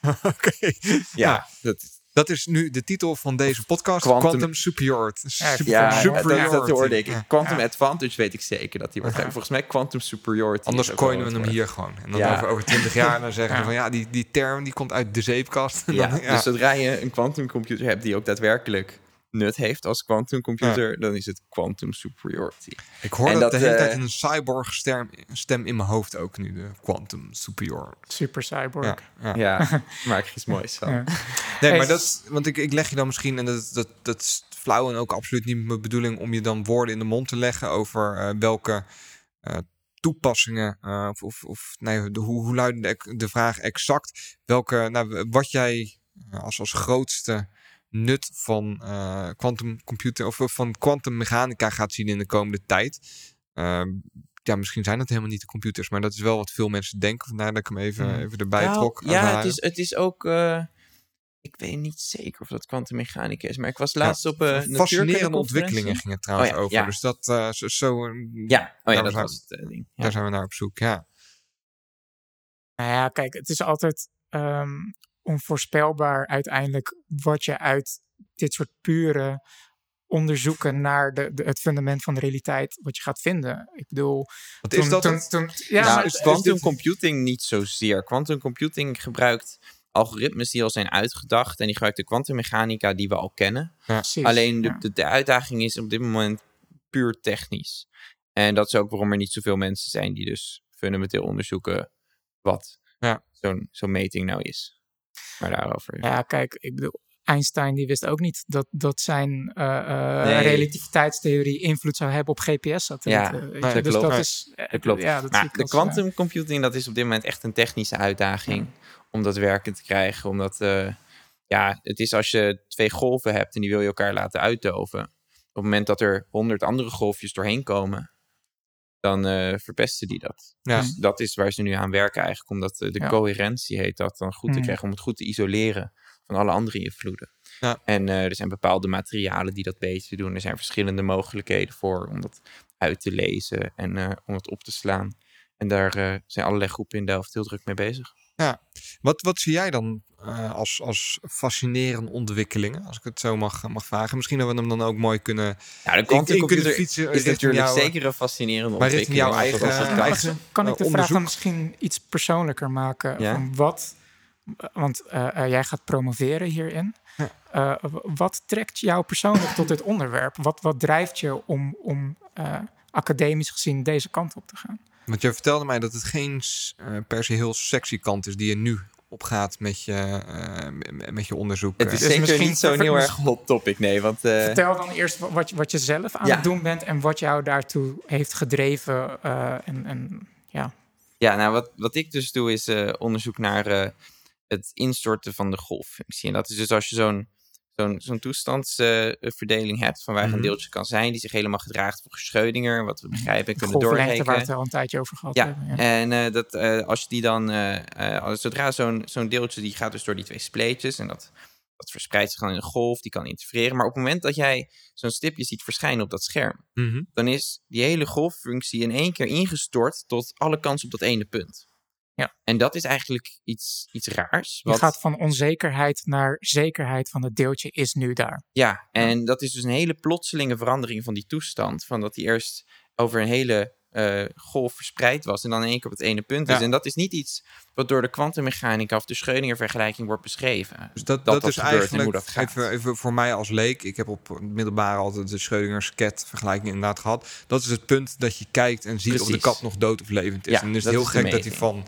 (laughs) Oké. Ja, Ja. dat, Dat is nu de titel van deze podcast. Quantum- Quantum, Superiority. Ja, Super- ja, superiority. dat, dat hoorde ik. Ja. Quantum Ja. Advantage weet ik zeker dat die wordt. Ja. Volgens mij quantum superiority. Anders coinen we hem woord. hier gewoon. En dan Ja. over, over 20 jaar dan zeggen we van ja, die, die term die komt uit de zeepkast. (laughs) Dan, dus zodra je een quantumcomputer hebt die ook daadwerkelijk nut heeft als quantumcomputer, dan is het quantum superiority. ik hoor dat, dat, de hele eh, tijd in een cyborg stem, stem in mijn hoofd ook nu. De Quantum Superior. Super cyborg. Ja, ja. Ja, (laughs) (laughs) maak er iets moois van. Ja. Nee, Hey, maar dat, want ik, ik leg je dan misschien, en dat, dat, dat is flauw en ook absoluut niet mijn bedoeling om je dan woorden in de mond te leggen over eh, welke eh, toepassingen, eh, of, of, of nee, de, hoe, hoe luidde de, de vraag exact, welke, nou, wat jij eh, als, als grootste nut van eh quantum computer of van kwantummechanica gaat zien in de komende tijd. Eh, ja, misschien zijn het helemaal niet de computers, maar dat is wel wat veel mensen denken. Vandaar dat ik hem even, Hmm. even erbij Nou, trok. Ja, het is, het is ook. eh, ik weet niet zeker of dat kwantummechanica is, maar ik was laatst op een uh, fascinerende ontwikkelingen ging het trouwens Oh ja, over. ja. Dus dat uh, zo, zo Ja, oh ja, daar dat zijn- was het uh, ding. Ja. Daar zijn we naar op zoek. Ja. Nou ja, kijk, het is altijd ehm, onvoorspelbaar uiteindelijk wat je uit dit soort pure onderzoeken naar de, de, het fundament van de realiteit, wat je gaat vinden. Ik bedoel, Wat is dat? toen, het? toen, ja, nou, is quantum dit- computing niet zozeer. Quantum computing gebruikt algoritmes die al zijn uitgedacht en die gebruikt de kwantummechanica die we al kennen. Alleen de, ja. de, de uitdaging is op dit moment puur technisch. En dat is ook waarom er niet zoveel mensen zijn die dus fundamenteel onderzoeken wat Ja. zo'n zo'n meting nou is. Maar daarover. Ja, kijk, ik bedoel, Einstein die wist ook niet dat, dat zijn eh, eh, Nee. relativiteitstheorie invloed zou hebben op GPS-satellieten. Ja, dat dus klopt. dat is, eh, Dat klopt. Ja, dat Maar de als, eh, quantum computing, dat is op dit moment echt een technische uitdaging om dat werken te krijgen. Omdat, ja, het is als je twee golven hebt en die wil je elkaar laten uitdoven. Op het moment dat er honderd andere golfjes doorheen komen, dan eh, verpesten die dat. Ja. Dus dat is waar ze nu aan werken eigenlijk, omdat eh, de Ja. coherentie heet dat dan goed te Mm. krijgen, om het goed te isoleren van alle andere invloeden. Ja. En eh, er zijn bepaalde materialen die dat beter doen. Er zijn verschillende mogelijkheden voor om dat uit te lezen en om het op te slaan. En daar zijn allerlei groepen in Delft heel druk mee bezig. Wat, wat zie jij dan eh, als, als fascinerende ontwikkelingen? Als ik het zo mag, mag vragen. Misschien dat we hem dan ook mooi kunnen, Ja, de is natuurlijk jouw, eh, zeker een fascinerende maar richting ontwikkeling. jouw eigen- zoals het Eh, kan. eigen- kan ik de vraag dan misschien iets persoonlijker maken? Ja? Van wat, want jij gaat promoveren hierin. Ja. Eh, wat trekt jou persoonlijk tot dit onderwerp? Wat, wat drijft je om, om eh, academisch gezien deze kant op te gaan? Want je vertelde mij dat het geen eh, per se heel sexy kant is die je nu opgaat met je, eh, met je onderzoek. Het is Dus zeker misschien niet zo'n heel erg hot topic, nee. Want eh, Vertel dan eerst wa- wat, je- wat je zelf aan Ja. het doen bent en wat jou daartoe heeft gedreven. eh, en, en ja, Ja, nou wat, wat ik dus doe is eh, onderzoek naar eh, het instorten van de golffunctie. En dat is dus als je zo'n zo'n zo'n toestandsverdeling hebt van waar Mhm. een deeltje kan zijn die zich helemaal gedraagt volgens Schrödinger, wat we begrijpen kunnen golflengte waar we doorrekenen. het al een tijdje over gehad Ja, hebben. Ja. en eh, dat, eh, als je die dan, als, zodra zo'n zo'n deeltje, die gaat dus door die twee spleetjes en dat, dat verspreidt zich dan in een golf, die kan interfereren. Maar op het moment dat jij zo'n stipje ziet verschijnen op dat scherm, Mhm. dan is die hele golffunctie in één keer ingestort tot alle kans op dat ene punt. Ja. En dat is eigenlijk iets, iets raars. Je wat- gaat van onzekerheid naar zekerheid van het deeltje is nu daar. Ja, en dat is dus een hele plotselinge verandering van die toestand. Van dat die eerst over een hele eh, golf verspreid was en dan in één keer op het ene punt is. Ja. En dat is niet iets wat door de kwantummechanica of de Schrödinger-vergelijking wordt beschreven. Dus dat, dat dat, is eigenlijk, dat even, even voor mij als leek, ik heb op middelbare altijd de Schrödinger's cat vergelijking inderdaad gehad. Dat is het punt dat je kijkt en ziet of de kat nog dood of levend is. Ja, en dan is het heel is gek dat hij van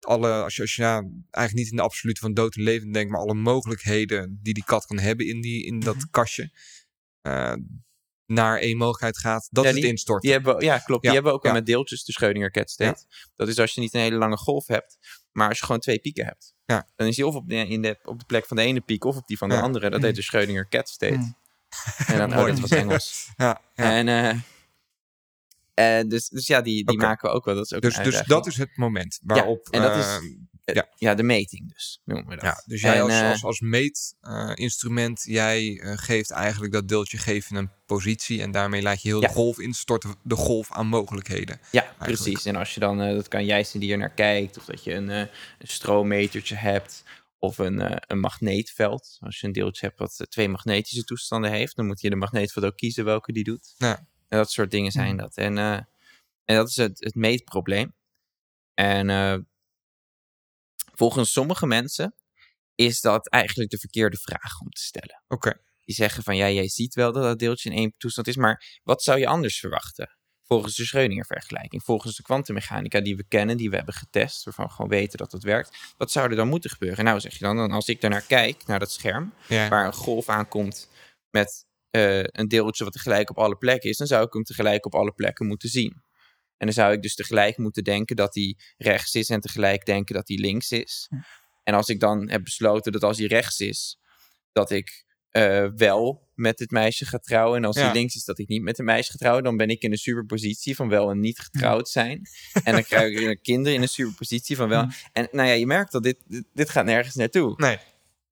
alle, als je, als je ja, eigenlijk niet in de absolute van dood en levend denkt, maar alle mogelijkheden die die kat kan hebben in, die, in dat Mhm. kastje, eh, naar één mogelijkheid gaat, dat Ja, is het instorten. Die hebben, ja, klopt. Ja, Die hebben ook wel ja. met deeltjes de Schrödinger cat state. Dat is als je niet een hele lange golf hebt, maar als je gewoon twee pieken hebt. Ja. Dan is die of op de, in de, op de plek van de ene piek of op die van de Ja. andere. Dat heet de Schrödinger cat state. Mm. En dan, (laughs) oh, Mooi. dat was Engels. Ja, ja. En, eh, eh, dus, dus ja, die, die maken we ook wel. Dat is ook Dus, dus dat is het moment waarop... en dat is- Eh, ja. ja, de meting dus, noemen we dat. Ja, dus jij En, als, eh, als, als meetinstrument, jij eh, geeft eigenlijk dat deeltje geef je een positie en daarmee laat je heel Ja. de golf instorten, de golf aan mogelijkheden. Ja, precies. En als je dan, eh, dat kan jij zijn die er naar kijkt, of dat je een, eh, een stroommetertje hebt, of een, eh, een magneetveld. Als je een deeltje hebt wat eh, twee magnetische toestanden heeft, dan moet je de magneetveld ook kiezen welke die doet. Ja. En dat soort dingen zijn dat. En, eh, en dat is het, het meetprobleem. En eh, volgens sommige mensen is dat eigenlijk de verkeerde vraag om te stellen. Oké. Die zeggen van, ja, jij ziet wel dat dat deeltje in één toestand is, maar wat zou je anders verwachten? Volgens de Schrödinger-vergelijking, volgens de kwantummechanica die we kennen, die we hebben getest, waarvan we gewoon weten dat het werkt. Wat zou er dan moeten gebeuren? Nou, zeg je dan, dan als ik daarnaar kijk, naar dat scherm, Ja. waar een golf aankomt met eh, een deeltje wat tegelijk op alle plekken is, dan zou ik hem tegelijk op alle plekken moeten zien. En dan zou ik dus tegelijk moeten denken dat hij rechts is en tegelijk denken dat hij links is. Hm. En als ik dan heb besloten dat als hij rechts is, dat ik eh, wel met het meisje ga trouwen. En als Ja. hij links is, dat ik niet met een meisje ga trouwen. Dan ben ik in een superpositie van wel en niet getrouwd zijn. (laughs) En dan krijg ik kinderen in een superpositie van wel. Hm. En nou ja, je merkt dat dit, dit, dit gaat nergens naartoe. Nee.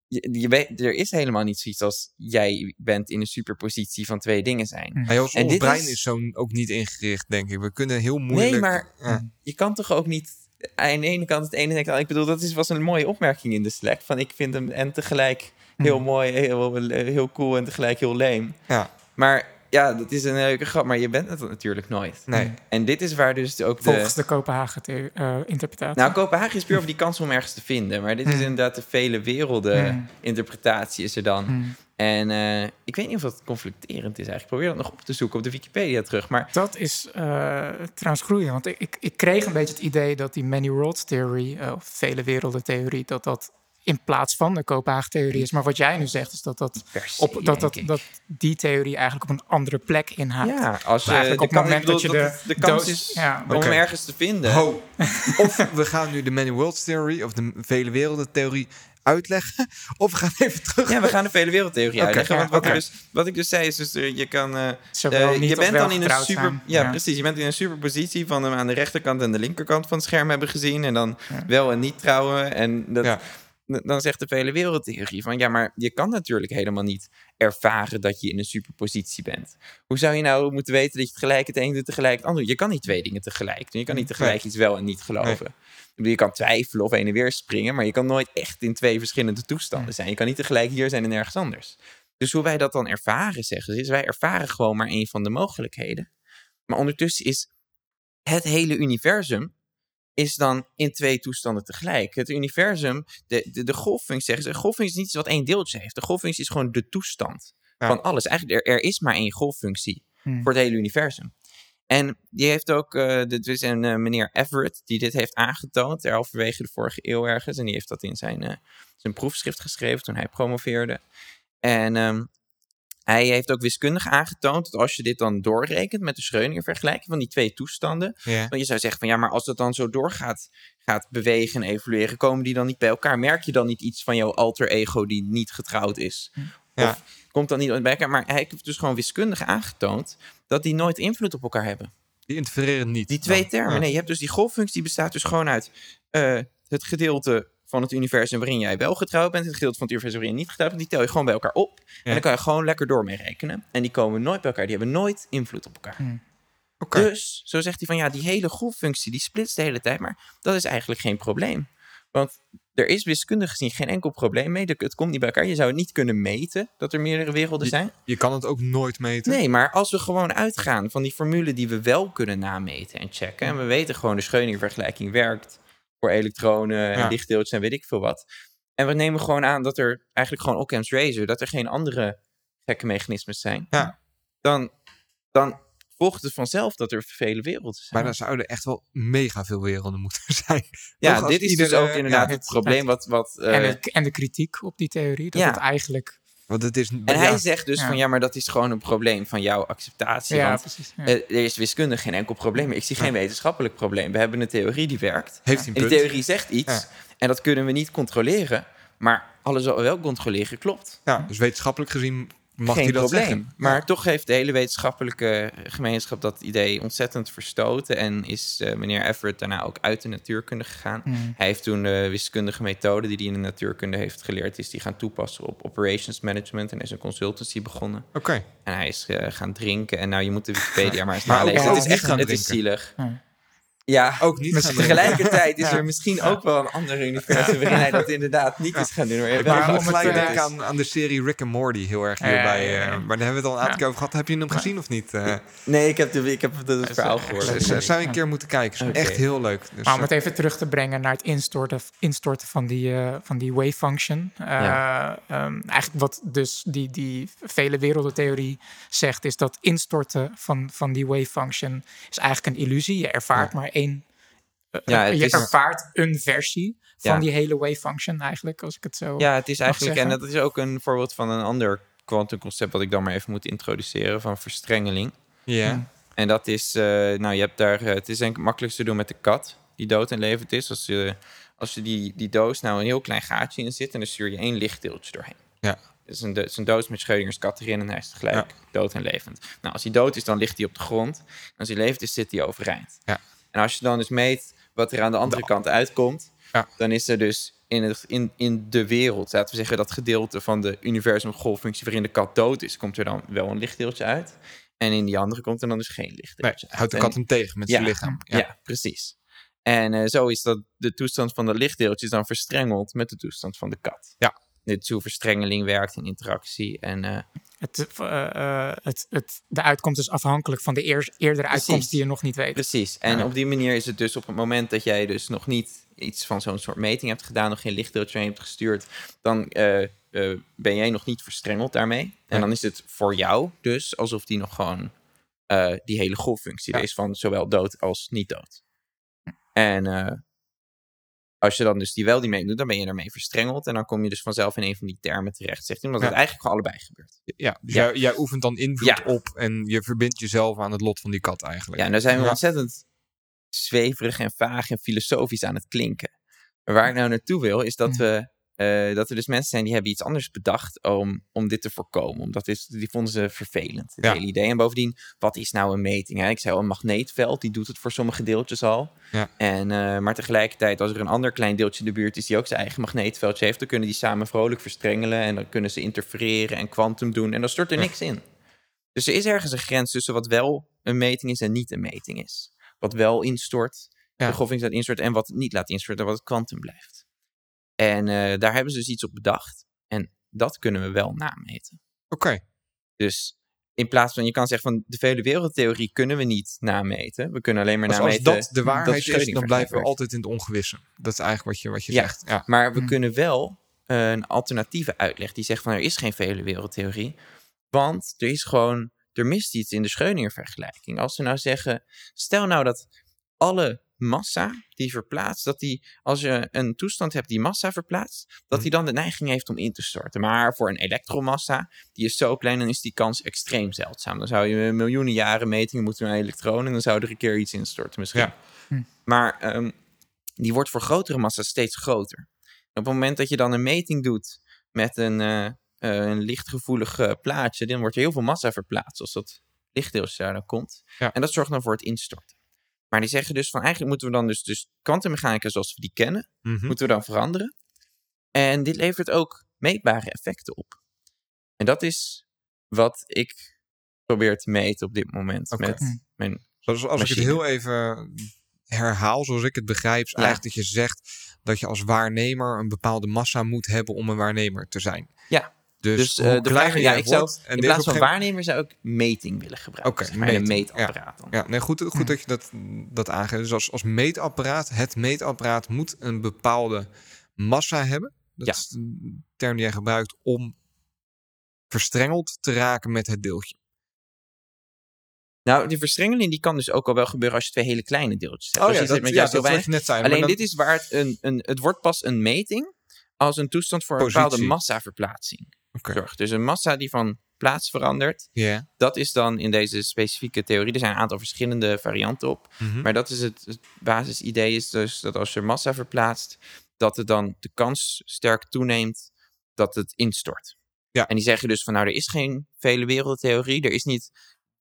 Je, je weet, er is helemaal niet zoiets als jij bent in een superpositie van twee dingen zijn. Ons En ons dit brein is- is, zo ook niet ingericht, denk ik. We kunnen heel moeilijk... Nee, maar Ja. je kan toch ook niet aan de ene kant het ene denken. Ik bedoel, dat is, was een mooie opmerking in de Slack. Van ik vind hem en tegelijk heel Hm. mooi, heel, heel cool en tegelijk heel leem. Ja, Maar ja, dat is een leuke grap, maar je bent het natuurlijk nooit. nee. En dit is waar dus ook de... Volgens de Kopenhagen-interpretatie. Nou, Kopenhagen is puur over die kans om ergens te vinden. Maar dit is Hmm. inderdaad de vele werelden Hmm. interpretatie is er dan. En eh, ik weet niet of dat conflicterend is eigenlijk. Ik probeer dat nog op te zoeken op de Wikipedia terug. Maar Dat is eh, trouwens groeien. Want ik, ik, ik kreeg een beetje het idee dat die many worlds theorie, eh, of vele werelden theorie, dat dat in plaats van de Kopenhagen-theorie is. Maar wat jij nu zegt, is dat, dat, op, dat, dat, dat die theorie eigenlijk op een andere plek inhaalt. Ja, als je eigenlijk de op het kan- moment dat je dat de de kans doos- is ja, om ergens te vinden. Ho. (laughs) Of we gaan nu de Many Worlds Theory of de vele werelden theorie uitleggen. Of we gaan even terug. Ja, we gaan de vele wereldtheorie Oké, uitleggen. ja, Want wat, ik dus, wat ik dus zei is, dus, eh, je kan... eh, eh, niet je bent dan in een super... Ja, precies. Je bent in een superpositie van hem aan de rechterkant en de linkerkant van het scherm hebben gezien. En dan Ja. wel en niet trouwen. En dat, Ja. Dan zegt de vele wereldtheorie van... Ja, maar je kan natuurlijk helemaal niet ervaren dat je in een superpositie bent. Hoe zou je nou moeten weten dat je tegelijk het een doet, tegelijk het ander? Je kan niet twee dingen tegelijk doen. Je kan niet tegelijk iets wel en niet geloven. Bedoel, je kan twijfelen of heen en weer springen, maar je kan nooit echt in twee verschillende toestanden zijn. Je kan niet tegelijk hier zijn en ergens anders. Dus hoe wij dat dan ervaren, zeggen ze, is wij ervaren gewoon maar één van de mogelijkheden. Maar ondertussen is het hele universum is dan in twee toestanden tegelijk. Het universum, de, de, de golffunctie, zeggen ze, de golffunctie is niet iets wat één deeltje heeft. De golffunctie is gewoon de toestand Ja. van alles. Eigenlijk, er, er is maar één golffunctie Hmm. voor het hele universum. En die heeft ook, eh dit is een eh, meneer Everett, die dit heeft aangetoond, ter halverwege de vorige eeuw ergens. En die heeft dat in zijn, eh, zijn proefschrift geschreven toen hij promoveerde. En ehm, hij heeft ook wiskundig aangetoond dat als je dit dan doorrekent met de Schrödinger-vergelijking van die twee toestanden, Ja. want je zou zeggen van ja, maar als dat dan zo doorgaat, gaat bewegen en evolueren, komen die dan niet bij elkaar? Merk je dan niet iets van jouw alter ego die niet getrouwd is? Ja. Of komt dan niet bij elkaar? Maar hij heeft dus gewoon wiskundig aangetoond dat die nooit invloed op elkaar hebben. Die interfereren niet. Die twee termen. Ja. Nee, je hebt dus die golffunctie die bestaat dus gewoon uit eh, het gedeelte van het universum waarin jij wel getrouwd bent, en het gedeelte van het universum waarin je niet getrouwd bent, die tel je gewoon bij elkaar op. En dan kan je gewoon lekker door mee rekenen. En die komen nooit bij elkaar. Die hebben nooit invloed op elkaar. Oké. Dus, zo zegt hij van ja, die hele golffunctie die splitst de hele tijd, maar dat is eigenlijk geen probleem. Want er is wiskundig gezien geen enkel probleem mee. Het komt niet bij elkaar. Je zou het niet kunnen meten dat er meerdere werelden zijn. Je kan het ook nooit meten. Nee, maar als we gewoon uitgaan van die formule die we wel kunnen nameten en checken. En we weten gewoon de Schrödinger-vergelijking werkt voor elektronen en Ja. lichtdeeltjes en weet ik veel wat. En we nemen gewoon aan dat er eigenlijk gewoon Occam's razor, dat er geen andere gekke mechanismes zijn. Ja. Dan, dan volgt het vanzelf dat er vele werelden zijn. Maar dan zouden echt wel mega veel werelden moeten (laughs) zijn. ja, dit is dus ook inderdaad ja, het probleem wat... wat eh, en, de, en de kritiek op die theorie, dat Ja. het eigenlijk... Want het is. en ja, hij zegt dus Ja. van ja, maar dat is gewoon een probleem van jouw acceptatie. Ja, want precies. ja. eh, er is wiskundig geen enkel probleem. Ik zie geen wetenschappelijk probleem. We hebben een theorie die werkt. heeft En een die punt. theorie zegt iets. Ja. En dat kunnen we niet controleren. Maar alles wat we wel controleren klopt. Ja, dus wetenschappelijk gezien mag Geen hij dat probleem. zeggen. Maar toch heeft de hele wetenschappelijke gemeenschap dat idee ontzettend verstoten. En is eh, meneer Everett daarna ook uit de natuurkunde gegaan. Mm. Hij heeft toen de wiskundige methode die hij in de natuurkunde heeft geleerd, is die gaan toepassen op operations management. En is een consultancy begonnen. Oké. En hij is eh, gaan drinken. En nou, je moet de (laughs) Wikipedia maar eens Maar nalezen. het is echt gaan het is zielig. Ja. Ja, Ook niet gaan Tegelijkertijd is Ja. er misschien ook wel een ander universum waarin hij dat inderdaad niet is gaan doen. Maar maar om gelijk eh, denken aan, aan de serie Rick and Morty heel erg hierbij. ja, ja, ja. eh, maar daar hebben we het al een aantal Ja. keer over gehad. Heb je hem gezien of niet? Eh, Nee, ik heb, de, ik heb het, verhaal gehoord. zou je een keer moeten kijken. Is echt heel leuk. Dus, Maar om eh, het even terug te brengen naar het instorten, instorten van, die, eh, van die wave function. Eh, Ja. ehm, eigenlijk wat dus die, die vele wereldentheorie zegt, is dat instorten van, van die wave function is eigenlijk een illusie. Je ervaart maar één. eh, Ja, het je is- ervaart een versie van Ja. die hele wave function eigenlijk, als ik het zo. Ja, het is eigenlijk, en dat is ook een voorbeeld van een ander kwantumconcept wat ik dan maar even moet introduceren, van verstrengeling. ja. En dat is, eh, nou, je hebt daar, eh, het is denk ik het makkelijkste te doen met de kat die dood en levend is. Als je, als je die, die doos nou een heel klein gaatje in zit en dan stuur je één lichtdeeltje doorheen. Ja. Het is een, do- het is een doos met Schrödinger's kat erin en hij is tegelijk dood en levend. Nou, als hij dood is, dan ligt hij op de grond. En als hij levend is, zit hij overeind. Ja. En als je dan dus meet wat er aan de andere kant uitkomt, Ja. dan is er dus in, het, in, in de wereld, laten we zeggen dat gedeelte van de universum-golffunctie waarin de kat dood is, komt er dan wel een lichtdeeltje uit. En in die andere komt er dan dus geen Nee, lichtdeeltje uit. houdt de En- kat hem tegen met zijn lichaam. ja. precies. En eh, zo is dat de toestand van de lichtdeeltjes dan verstrengeld met de toestand van de kat. Ja. Dit is hoe verstrengeling werkt in interactie. En eh, Het, eh, eh, het, het, de uitkomst is afhankelijk van de eers- eerdere uitkomst die je nog niet weet. precies. En Ja. op die manier is het dus op het moment dat jij dus nog niet iets van zo'n soort meting hebt gedaan, nog geen lichtdeeltje hebt gestuurd, dan ben jij nog niet verstrengeld daarmee. En Ja. dan is het voor jou dus alsof die nog gewoon die hele golffunctie Ja. is van zowel dood als niet dood. En eh, als je dan dus die wel die mee doet, dan ben je daarmee verstrengeld. En dan kom je dus vanzelf in een van die termen terecht, zegt hij. Omdat het eigenlijk gewoon allebei gebeurt. Ja, dus Ja. Jij, jij oefent dan invloed Ja. op en je verbindt jezelf aan het lot van die kat eigenlijk. Ja, en daar zijn we ontzettend zweverig en vaag en filosofisch aan het klinken. Maar waar ik nou naartoe wil, is dat Mm. we... eh, dat er dus mensen zijn die hebben iets anders bedacht om, om dit te voorkomen. Omdat is, die vonden ze vervelend, het Ja. hele idee. En bovendien, wat is nou een meting? Hè? Ik zei al, een magneetveld, die doet het voor sommige deeltjes al. Ja. En, eh, maar tegelijkertijd, als er een ander klein deeltje in de buurt is die ook zijn eigen magneetveldje heeft, dan kunnen die samen vrolijk verstrengelen en dan kunnen ze interfereren en kwantum doen en dan stort er niks in. Dus er is ergens een grens tussen wat wel een meting is en niet een meting is. Wat wel instort, Ja. de golfing laat instorten en wat niet laat instorten, wat het kwantum blijft. En eh, daar hebben ze dus iets op bedacht. En dat kunnen we wel nameten. Oké, Dus in plaats van, je kan zeggen van de vele wereldtheorie kunnen we niet nameten. We kunnen alleen maar dus als nameten. dat de waarheid is, dan blijven we altijd in het ongewisse. Dat is eigenlijk wat je, wat je Ja. zegt. Ja. Maar we Hmm. kunnen wel eh, een alternatieve uitleg die zegt van er is geen vele wereldtheorie. Want er is gewoon, er mist iets in de Schrödinger vergelijking. Als we nou zeggen, stel nou dat alle massa die verplaatst, dat die, als je een toestand hebt die massa verplaatst, dat die dan de neiging heeft om in te storten. Maar voor een elektromassa, die is zo klein, dan is die kans extreem zeldzaam. Dan zou je miljoenen jaren metingen moeten naar elektronen en dan zou er een keer iets instorten misschien. Ja. Hm. Maar ehm, die wordt voor grotere massa steeds groter. En op het moment dat je dan een meting doet met een, eh, eh, een lichtgevoelig eh, plaatje, dan wordt er heel veel massa verplaatst als dat lichtdeeltje daar dan komt. Ja. En dat zorgt dan voor het instorten. Maar die zeggen dus van eigenlijk moeten we dan dus, dus kwantummechanica zoals we die kennen, Mhm. moeten we dan veranderen. En dit levert ook meetbare effecten op. En dat is wat ik probeer te meten op dit moment met Hm. mijn Dus als ik het heel even herhaal zoals ik het begrijp, is Ja. eigenlijk dat je zegt dat je als waarnemer een bepaalde massa moet hebben om een waarnemer te zijn. Ja. Dus, Dus, eh, de vraag, ja, ik zou in plaats van gegeven- waarnemer zou ik meting willen gebruiken. Oké, een meetapparaat dan. Ja, nee, goed, goed dat je dat, dat aangeeft. Dus als, als meetapparaat, het meetapparaat moet een bepaalde massa hebben. Dat Ja. is de term die jij gebruikt om verstrengeld te raken met het deeltje. Nou, die verstrengeling die kan dus ook al wel gebeuren als je twee hele kleine deeltjes hebt. Oh ja, dat, met ja, dat weinig. net maar Alleen dan- dit is waar het een, een... Het wordt pas een meting als een toestand voor een Positie. bepaalde massaverplaatsing Zorgt. Dus een massa die van plaats verandert, dat is dan in deze specifieke theorie. Er zijn een aantal verschillende varianten op. Mhm. Maar dat is het, het basisidee is dus dat als je massa verplaatst, dat het dan de kans sterk toeneemt dat het instort. Ja. En die zeggen dus van nou, er is geen vele wereldtheorie. Er is niet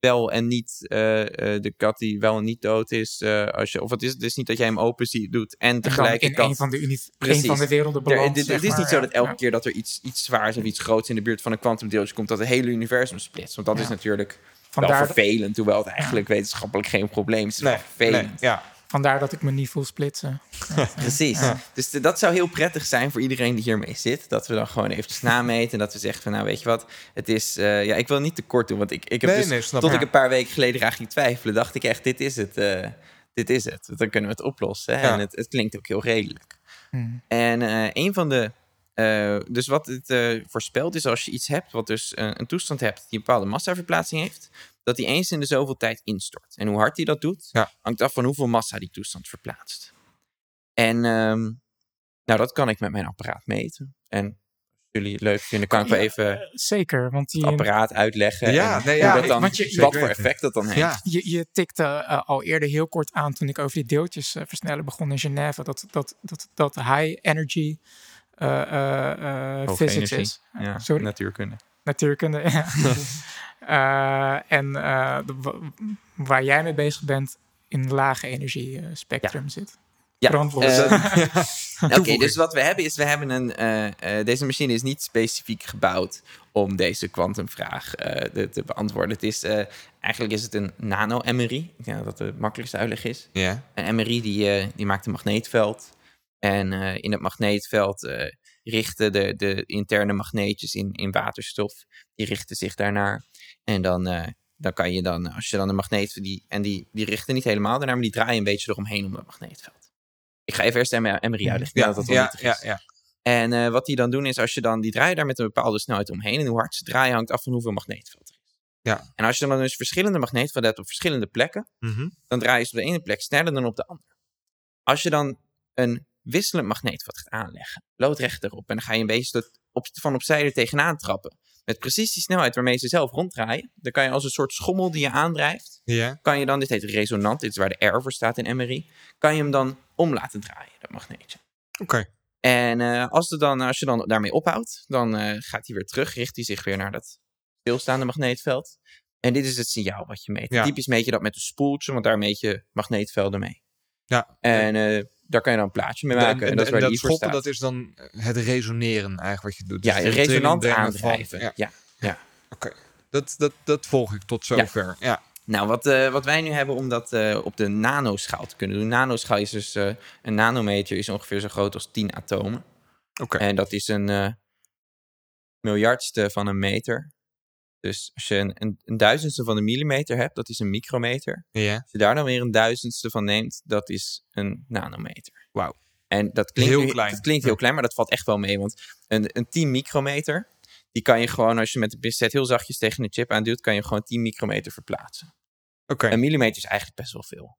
wel en niet eh, eh, de kat die wel en niet dood is. eh, als je, of het is, het is niet dat jij hem open ziet, doet en dan in tegelijkertijd... een van de, uni- een van de werelden belandt. het, is niet zo dat elke keer dat er iets, iets zwaars of iets groots in de buurt van een kwantumdeeltje komt, dat het hele universum splitst. Want dat is natuurlijk wel Vandaar, vervelend, hoewel het eigenlijk wetenschappelijk geen probleem is. Het is Nee, wel vervelend. nee, ja. Vandaar dat ik me niet voel splitsen. (laughs) Precies. Dus de- dat zou heel prettig zijn voor iedereen die hiermee zit. Dat we dan gewoon eventjes nameten. En dat we zeggen van nou weet je wat. Het is, eh, ja ik wil niet te kort doen. Want ik, ik heb Nee, dus, nee, tot ik. ik een paar weken geleden eraan ging twijfelen. Dacht ik echt dit is het. eh, dit is het. Dan kunnen we het oplossen. Ja. En het, het klinkt ook heel redelijk. Hmm. En eh, een van de... eh, dus wat het eh, voorspelt is als je iets hebt... wat dus eh, een toestand hebt die een bepaalde massaverplaatsing heeft... dat die eens in de zoveel tijd instort. En hoe hard die dat doet... Ja. hangt af van hoeveel massa die toestand verplaatst. En ehm, nou, dat kan ik met mijn apparaat meten. En als jullie het leuk vinden, kan ik wel even Zeker, want die, het apparaat uitleggen. Ja, en nee, ja, dat ik- dan, want je- wat voor effect dat dan heeft. Ja, je, je tikte al eerder heel kort aan toen ik over die deeltjes versnellen begon in Genève. Dat, dat, dat, dat high energy eh, eh, eh, physics energie. is. Ja, Sorry? natuurkunde. natuurkunde. ja. (laughs) Eh, en eh, de- waar jij mee bezig bent in lage energie eh, spectrum zit. Ja, eh, (laughs) (laughs) Oké, dus wat we hebben is, we hebben een, eh, eh, deze machine is niet specifiek gebouwd om deze kwantumvraag eh, te, te beantwoorden. Het is, eh, eigenlijk is het een nano-MRI. Ik denk dat dat de makkelijkste uitleg is. ja. Een MRI die, eh, die maakt een magneetveld. En eh, in het magneetveld eh, richten de, de interne magneetjes in, in waterstof, die richten zich daarnaar. En dan, eh, dan kan je dan, als je dan een magneet, die, en die, die richten niet helemaal daarnaar, maar die draaien een beetje eromheen om dat magneetveld. Ik ga even eerst de MRI uitleggen. Ja, dat dat wel ja, ja, is. ja. En wat die dan doen is, als je dan, die draaien daar met een bepaalde snelheid omheen. En hoe hard ze draaien hangt af van hoeveel magneetveld er is. Ja. En als je dan dus verschillende magneetvelden hebt op verschillende plekken, Mhm. dan draaien ze op de ene plek sneller dan op de andere. Als je dan een wisselend magneetveld gaat aanleggen, loodrecht erop, en dan ga je een beetje op, van opzij er tegenaan trappen, met precies die snelheid waarmee ze zelf ronddraaien, dan kan je als een soort schommel die je aandrijft, Ja. kan je dan, dit heet resonant, dit is waar de R voor staat in MRI, kan je hem dan om laten draaien, dat magneetje. Oké. En eh, als, er dan, als je dan daarmee ophoudt, dan eh, gaat hij weer terug, richt hij zich weer naar dat stilstaande magneetveld. En dit is het signaal wat je meet. Ja. Typisch meet je dat met een spoeltje, want daar meet je magneetvelden mee. Ja. En eh, daar kan je dan een plaatje mee En- maken. En, dat is waar en die voor schoppen, dat is dan het resoneren eigenlijk wat je doet. ja, Dus trilling resonant van- aandrijven. ja, ja. dat, dat, dat volg ik tot zover. Ja. Nou, wat, eh, wat wij nu hebben om dat eh, op de nanoschaal te kunnen doen. Nanoschaal is dus, eh, een nanometer is ongeveer zo groot als 10 atomen. Oké. En dat is een eh, miljardste van een meter. Dus als je een, een, een duizendste van een millimeter hebt, dat is een micrometer. Ja. Als je daar dan weer een duizendste van neemt, dat is een nanometer. Wauw. En dat klinkt, Heel klein. Dat klinkt heel klein, maar dat valt echt wel mee. Want een, een 10 micrometer, die kan je gewoon, als je met de pincet heel zachtjes tegen de chip aanduwt, kan je gewoon 10 micrometer verplaatsen. Oké. Een millimeter is eigenlijk best wel veel.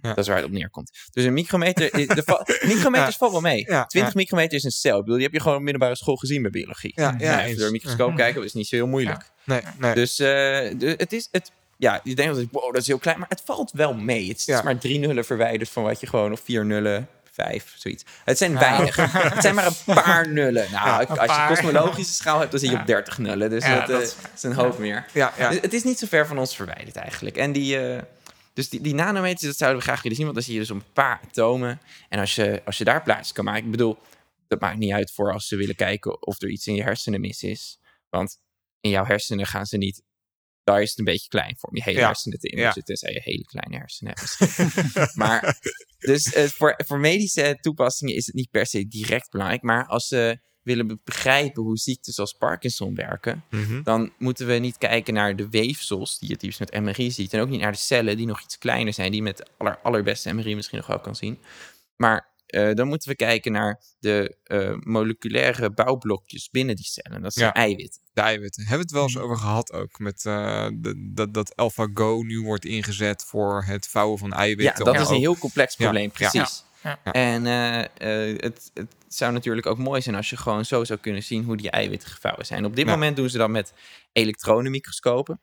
Hm. Ja. Dat is waar het op neerkomt. Dus een micrometer, is- de va- (laughs) micrometers valt wel mee. Ja, 20 micrometer is een cel. Ik bedoel, die heb je gewoon op middelbare school gezien bij biologie. Ja, ja, Nou, eens. door een microscoop Ja. kijken, is niet zo heel moeilijk. Nee, nee. Dus eh, het is, het, ja, je denkt dat wow, dat is heel klein, maar het valt wel mee. Het is Ja. maar drie nullen verwijderd van wat je gewoon, of vier nullen, vijf, zoiets. Het zijn Ja. weinig. het zijn maar een (laughs) paar nullen. Nou, Ja, als je kosmologische schaal hebt, dan zit je Ja. op 30 nullen. Dus Ja, dat, dat eh, is- een hoop meer. ja, ja. Dus het is niet zo ver van ons verwijderd eigenlijk. En die, eh, dus die, die nanometers, dat zouden we graag willen zien. Want dan zie je dus een paar atomen. En als je, als je daar plaats kan maken. Ik bedoel, dat maakt niet uit voor als ze willen kijken of er iets in je hersenen mis is. Want in jouw hersenen gaan ze niet daar is het een beetje klein voor om je hele Ja. hersenen te Ja. inzetten. Tenzij je hele kleine hersenen hebt. (laughs) maar dus eh, voor, voor medische toepassingen is het niet per se direct belangrijk. Maar als we willen be- begrijpen hoe ziektes als Parkinson werken, Mhm. dan moeten we niet kijken naar de weefsels die je het liefst met MRI ziet. En ook niet naar de cellen die nog iets kleiner zijn, die je met de aller, allerbeste MRI misschien nog wel kan zien. Maar eh, dan moeten we kijken naar de eh, moleculaire bouwblokjes binnen die cellen. Dat zijn Ja. eiwitten. De eiwitten. Hebben we het wel eens over gehad ook. Met eh, de- dat, dat AlphaGo nu wordt ingezet voor het vouwen van Ja, eiwitten. dat om is een heel complex Ja, probleem, ja. precies. Ja, ja. En eh, eh, het, het zou natuurlijk ook mooi zijn als je gewoon zo zou kunnen zien hoe die eiwitten gevouwen zijn. Op dit Ja. moment doen ze dat met elektronenmicroscopen.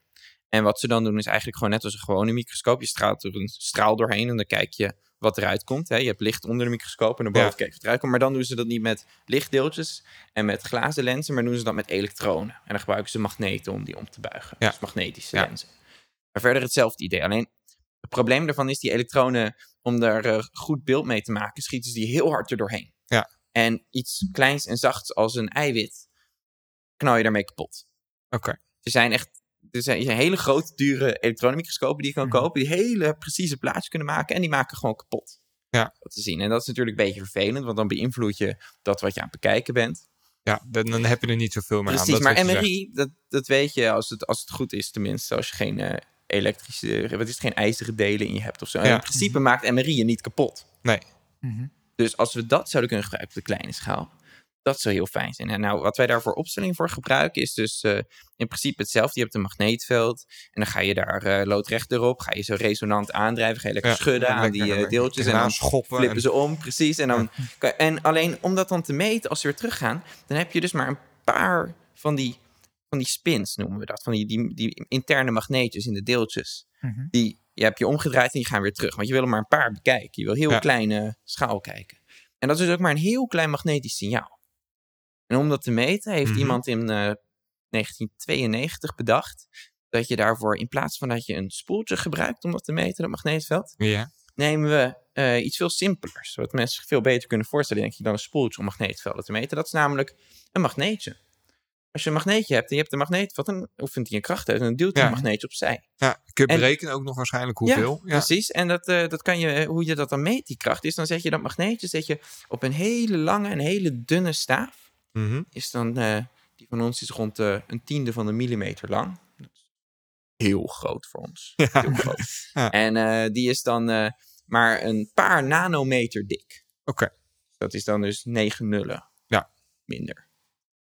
En wat ze dan doen is eigenlijk gewoon net als een gewone microscoop. Je straalt er een straal doorheen en dan kijk je wat eruit komt. Hè. Je hebt licht onder de microscoop en naar boven Ja. kijk je wat eruit komt. Maar dan doen ze dat niet met lichtdeeltjes en met glazen lenzen, maar doen ze dat met elektronen. En dan gebruiken ze magneten om die om te buigen. Ja. Dus magnetische Ja. lenzen. Maar verder hetzelfde idee. Alleen het probleem daarvan is die elektronen, om daar eh, goed beeld mee te maken, schieten ze die heel hard er doorheen. Ja. En iets kleins en zachts als een eiwit, knal je daarmee kapot. Oké. Er zijn echt er zijn, er zijn hele grote, dure elektronenmicroscopen die je kan Mhm. kopen, die hele precieze plaatjes kunnen maken en die maken gewoon kapot. Ja. Dat te zien. En dat is natuurlijk een beetje vervelend, want dan beïnvloed je dat wat je aan het bekijken bent. Ja, dan, dan heb je er niet zoveel meer aan. Precies, maar. MRI, dat, dat weet je als het, als het goed is, tenminste, als je geen eh, elektrische, wat is het, geen ijzeren delen in je hebt of zo. Ja. In principe maakt MRI je niet kapot. Mhm. Dus als we dat zouden kunnen gebruiken op de kleine schaal, dat zou heel fijn zijn. En nou, wat wij daarvoor opstelling voor gebruiken, is dus eh, in principe hetzelfde. Je hebt een magneetveld en dan ga je daar eh, loodrecht erop, ga je zo resonant aandrijven, ga je lekker Ja, schudden aan lekker die eh, deeltjes en dan schoppen. flippen en- ze om, precies. En, dan, kan- en alleen om dat dan te meten, als ze weer teruggaan, dan heb je dus maar een paar van die, van die spins, noemen we dat. Van die, die, die interne magneetjes in de deeltjes. Mhm. Die je hebt je omgedraaid en die gaan weer terug. Want je wil er maar een paar bekijken. Je wil heel Ja. kleine schaal kijken. En dat is dus ook maar een heel klein magnetisch signaal. En om dat te meten heeft Mhm. iemand in eh, 1992 bedacht dat je daarvoor in plaats van dat je een spoeltje gebruikt om dat te meten, dat magneetveld, Ja. nemen we eh, iets veel simpelers. Wat mensen zich veel beter kunnen voorstellen, denk ik, dan een spoeltje om magneetvelden te meten. Dat is namelijk een magneetje. Als je een magneetje hebt en je hebt een magneetveld, dan oefent hij een kracht uit en dan duwt hij Ja. een magneetje opzij. ja, kun je En- berekenen ook nog waarschijnlijk hoeveel. Ja, Precies, en dat, eh, dat kan je, hoe je dat dan meet, die kracht, is dan zet je dat magneetje zet je op een hele lange en hele dunne staaf. Mhm. Is dan, eh, die van ons is rond eh, een tiende van een millimeter lang. Dat is heel groot voor ons. Heel groot. (laughs) En eh, die is dan eh, maar een paar nanometer dik. Oké. Dat is dan dus 9 nullen. Ja. Minder.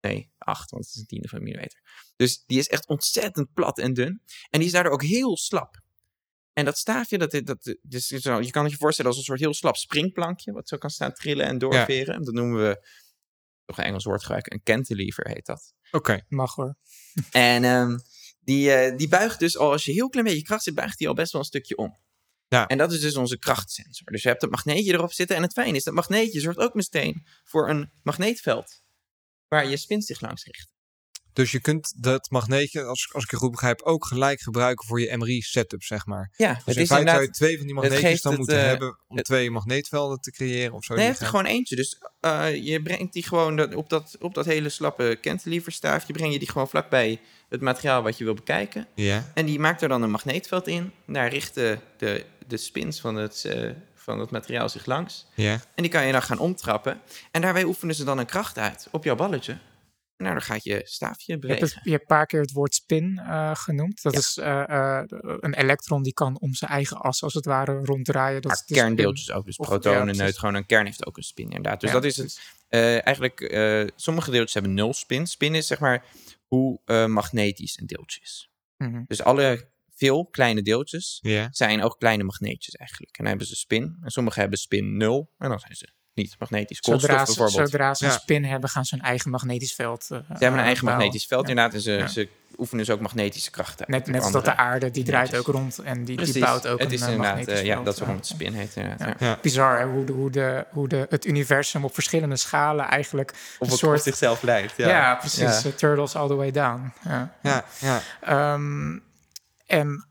Nee, 8, want het is een tiende van een millimeter. Dus die is echt ontzettend plat en dun. En die is daardoor ook heel slap. En dat staafje, dat, dat, dus zo, je kan het je voorstellen als een soort heel slap springplankje, wat zo kan staan trillen en doorveren. Dat noemen we, toch een Engels woord gebruiken, een cantilever heet dat. Oké. Mag hoor. (laughs) En ehm, die, eh, die buigt dus al, als je heel klein beetje kracht zit, buigt die al best wel een stukje om. Ja. En dat is dus onze krachtsensor. Dus je hebt het magneetje erop zitten. En het fijne is, dat magneetje zorgt ook meteen voor een magneetveld. Waar je spin zich langs richt. Dus je kunt dat magneetje, als, als ik je goed begrijp, ook gelijk gebruiken voor je MRI-setup, zeg maar. Ja, Dus het in is feite zou je twee van die magneetjes dan het, moeten eh, hebben om het- twee magneetvelden te creëren of zo. Nee, gaan- gewoon eentje. Dus eh, je brengt die gewoon dat- op, dat, op dat hele slappe cantileverstaafje... breng je die gewoon vlakbij het materiaal wat je wil bekijken. Ja. En die maakt er dan een magneetveld in. Daar richten de, de spins van het, eh, van het materiaal zich langs. Ja. En die kan je dan gaan omtrappen. En daarbij oefenen ze dan een kracht uit op jouw balletje. En daardoor gaat je staafje Je hebt, bewegen. het- je hebt een paar keer het woord spin eh, genoemd. Dat Ja. is eh, eh, een elektron die kan om zijn eigen as als het ware ronddraaien. Dat Maar is kerndeeltjes ook. Dus Of- protonen, ja, neutronen en kern heeft ook een spin inderdaad. Dus Ja, dat is het. eh, eigenlijk, eh, sommige deeltjes hebben nul spin. Spin is zeg maar hoe eh, magnetisch een deeltje is. Mhm. Dus alle veel kleine deeltjes zijn ook kleine magneetjes eigenlijk. En dan hebben ze spin. En sommige hebben spin 0. En dan zijn ze niet magnetisch. Koolstof Zodra ze, bijvoorbeeld. zodra ze Ja. een spin hebben, gaan ze hun eigen magnetisch veld. eh, Ze hebben een eh, eigen bouwen. magnetisch veld Ja. inderdaad. En ze, Ja. ze oefenen dus ook magnetische krachten. uit Net, op net als dat de aarde, die draait ook rond en die, Precies. die bouwt ook het een is eh, inderdaad, magnetisch eh, ja, veld. dat is waarom het spin heet. inderdaad, Ja. ja. Ja. Bizar hè, hoe, de, hoe, de, hoe de, het universum op verschillende schalen eigenlijk Of een het soort... op zichzelf leidt. ja. Ja, precies. Ja. eh, turtles all the way down. Ja. Ja. ja. En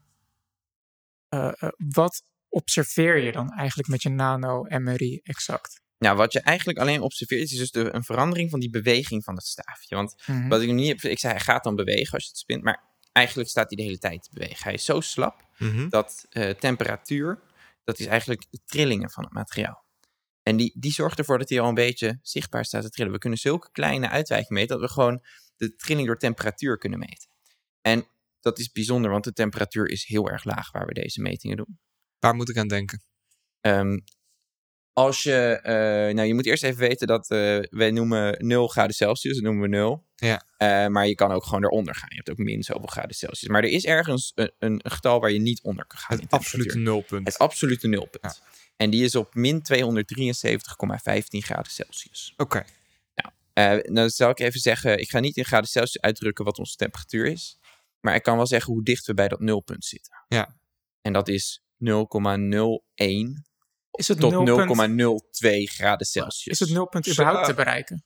eh, eh, wat observeer je dan eigenlijk met je nano-MRI exact? Nou, wat je eigenlijk alleen observeert, is dus de, een verandering van die beweging van het staafje. Want Mhm. wat ik nu niet heb, ik zei, hij gaat dan bewegen als je het spint, maar eigenlijk staat hij de hele tijd te bewegen. Hij is zo slap Mhm. dat eh, temperatuur, dat is eigenlijk de trillingen van het materiaal. En die, die zorgt ervoor dat hij al een beetje zichtbaar staat te trillen. We kunnen zulke kleine uitwijkingen meten dat we gewoon de trilling door temperatuur kunnen meten. En dat is bijzonder, want de temperatuur is heel erg laag waar we deze metingen doen. Waar moet ik aan denken? Ehm, als je, eh, nou je moet eerst even weten dat eh, wij noemen 0 graden Celsius, dat noemen we 0. Ja. Eh, maar je kan ook gewoon eronder gaan. Je hebt ook min zoveel graden Celsius. Maar er is ergens een, een getal waar je niet onder kan gaan. Het absolute nulpunt. Het absolute nulpunt. En die is op min 273,15 graden Celsius. Oké. Eh nou zal ik even zeggen, ik ga niet in graden Celsius uitdrukken wat onze temperatuur is. Maar ik kan wel zeggen hoe dicht we bij dat nulpunt zitten. Ja. En dat is 0,01 Is het tot nulpunt, 0,02 graden Celsius. is het nulpunt überhaupt te bereiken?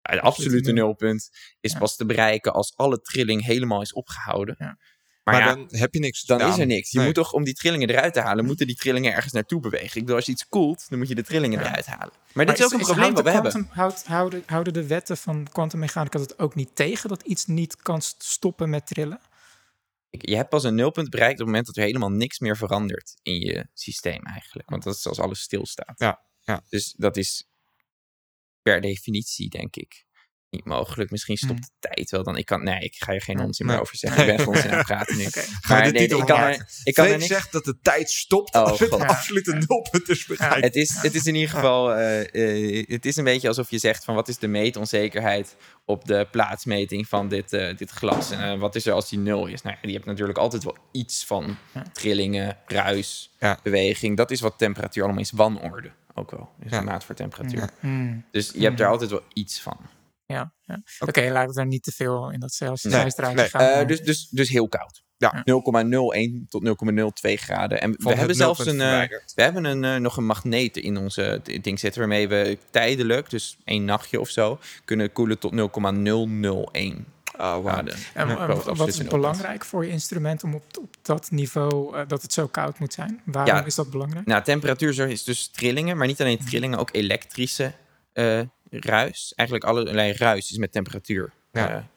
Ja, de absolute nul. nulpunt is Ja. pas te bereiken als alle trilling helemaal is opgehouden. Ja. Maar, Maar, ja, dan heb je niks dan gedaan. is er niks. Je Nee. moet toch om die trillingen eruit te halen, moeten die trillingen ergens naartoe bewegen. Ik bedoel, als je iets koelt, dan moet je de trillingen Ja. eruit halen. Maar dit is ook een probleem wat we hebben. houden, houden de wetten van kwantummechanica het ook niet tegen dat iets niet kan st- stoppen met trillen? Je hebt pas een nulpunt bereikt op het moment dat er helemaal niks meer verandert in je systeem eigenlijk. Want dat is als alles stilstaat. Ja, ja. Dus dat is per definitie, denk ik, niet mogelijk. Misschien stopt Hmm. de tijd wel dan. Ik kan, nee, ik ga er geen onzin Nee. meer over zeggen. Ik ben gewoon onzin aan het (laughs) praten nu. We Maar de nee, titel ik kan er, ik kan er niks zegt dat de tijd stopt Oh, als (laughs) het God. absolute nulpunt is. Het is, het is in ieder geval, eh, eh, het is een beetje alsof je zegt van wat is de meetonzekerheid op de plaatsmeting van dit, eh, dit glas. En wat is er als die nul is? Nou, ja, die hebt natuurlijk altijd wel iets van trillingen, ruis, Ja. beweging. Dat is wat temperatuur allemaal is, wanorde ook wel. Is een maat voor temperatuur. Hmm, Dus je hebt er Mhm. altijd wel iets van. Ja, ja. Oké, laten we daar niet te veel in dat Celsius Nee, nee. gaan. Eh, maar- dus, dus, dus heel koud. Ja. 0,01 tot 0,02 graden. En we hebben zelfs een, eh, verwijderd. we hebben een, eh, nog een magneet in onze ding zitten... waarmee we tijdelijk, dus één nachtje of zo... kunnen koelen tot 0,001 Oh, wauw. graden. En, Ja, eh, wat is belangrijk voor je instrument om op, op dat niveau eh, dat het zo koud moet zijn? Waarom Ja. is dat belangrijk? Nou, temperatuur zo is dus trillingen, maar niet alleen trillingen, ook elektrische eh, ruis. Eigenlijk allerlei ruis is met temperatuur. Ja.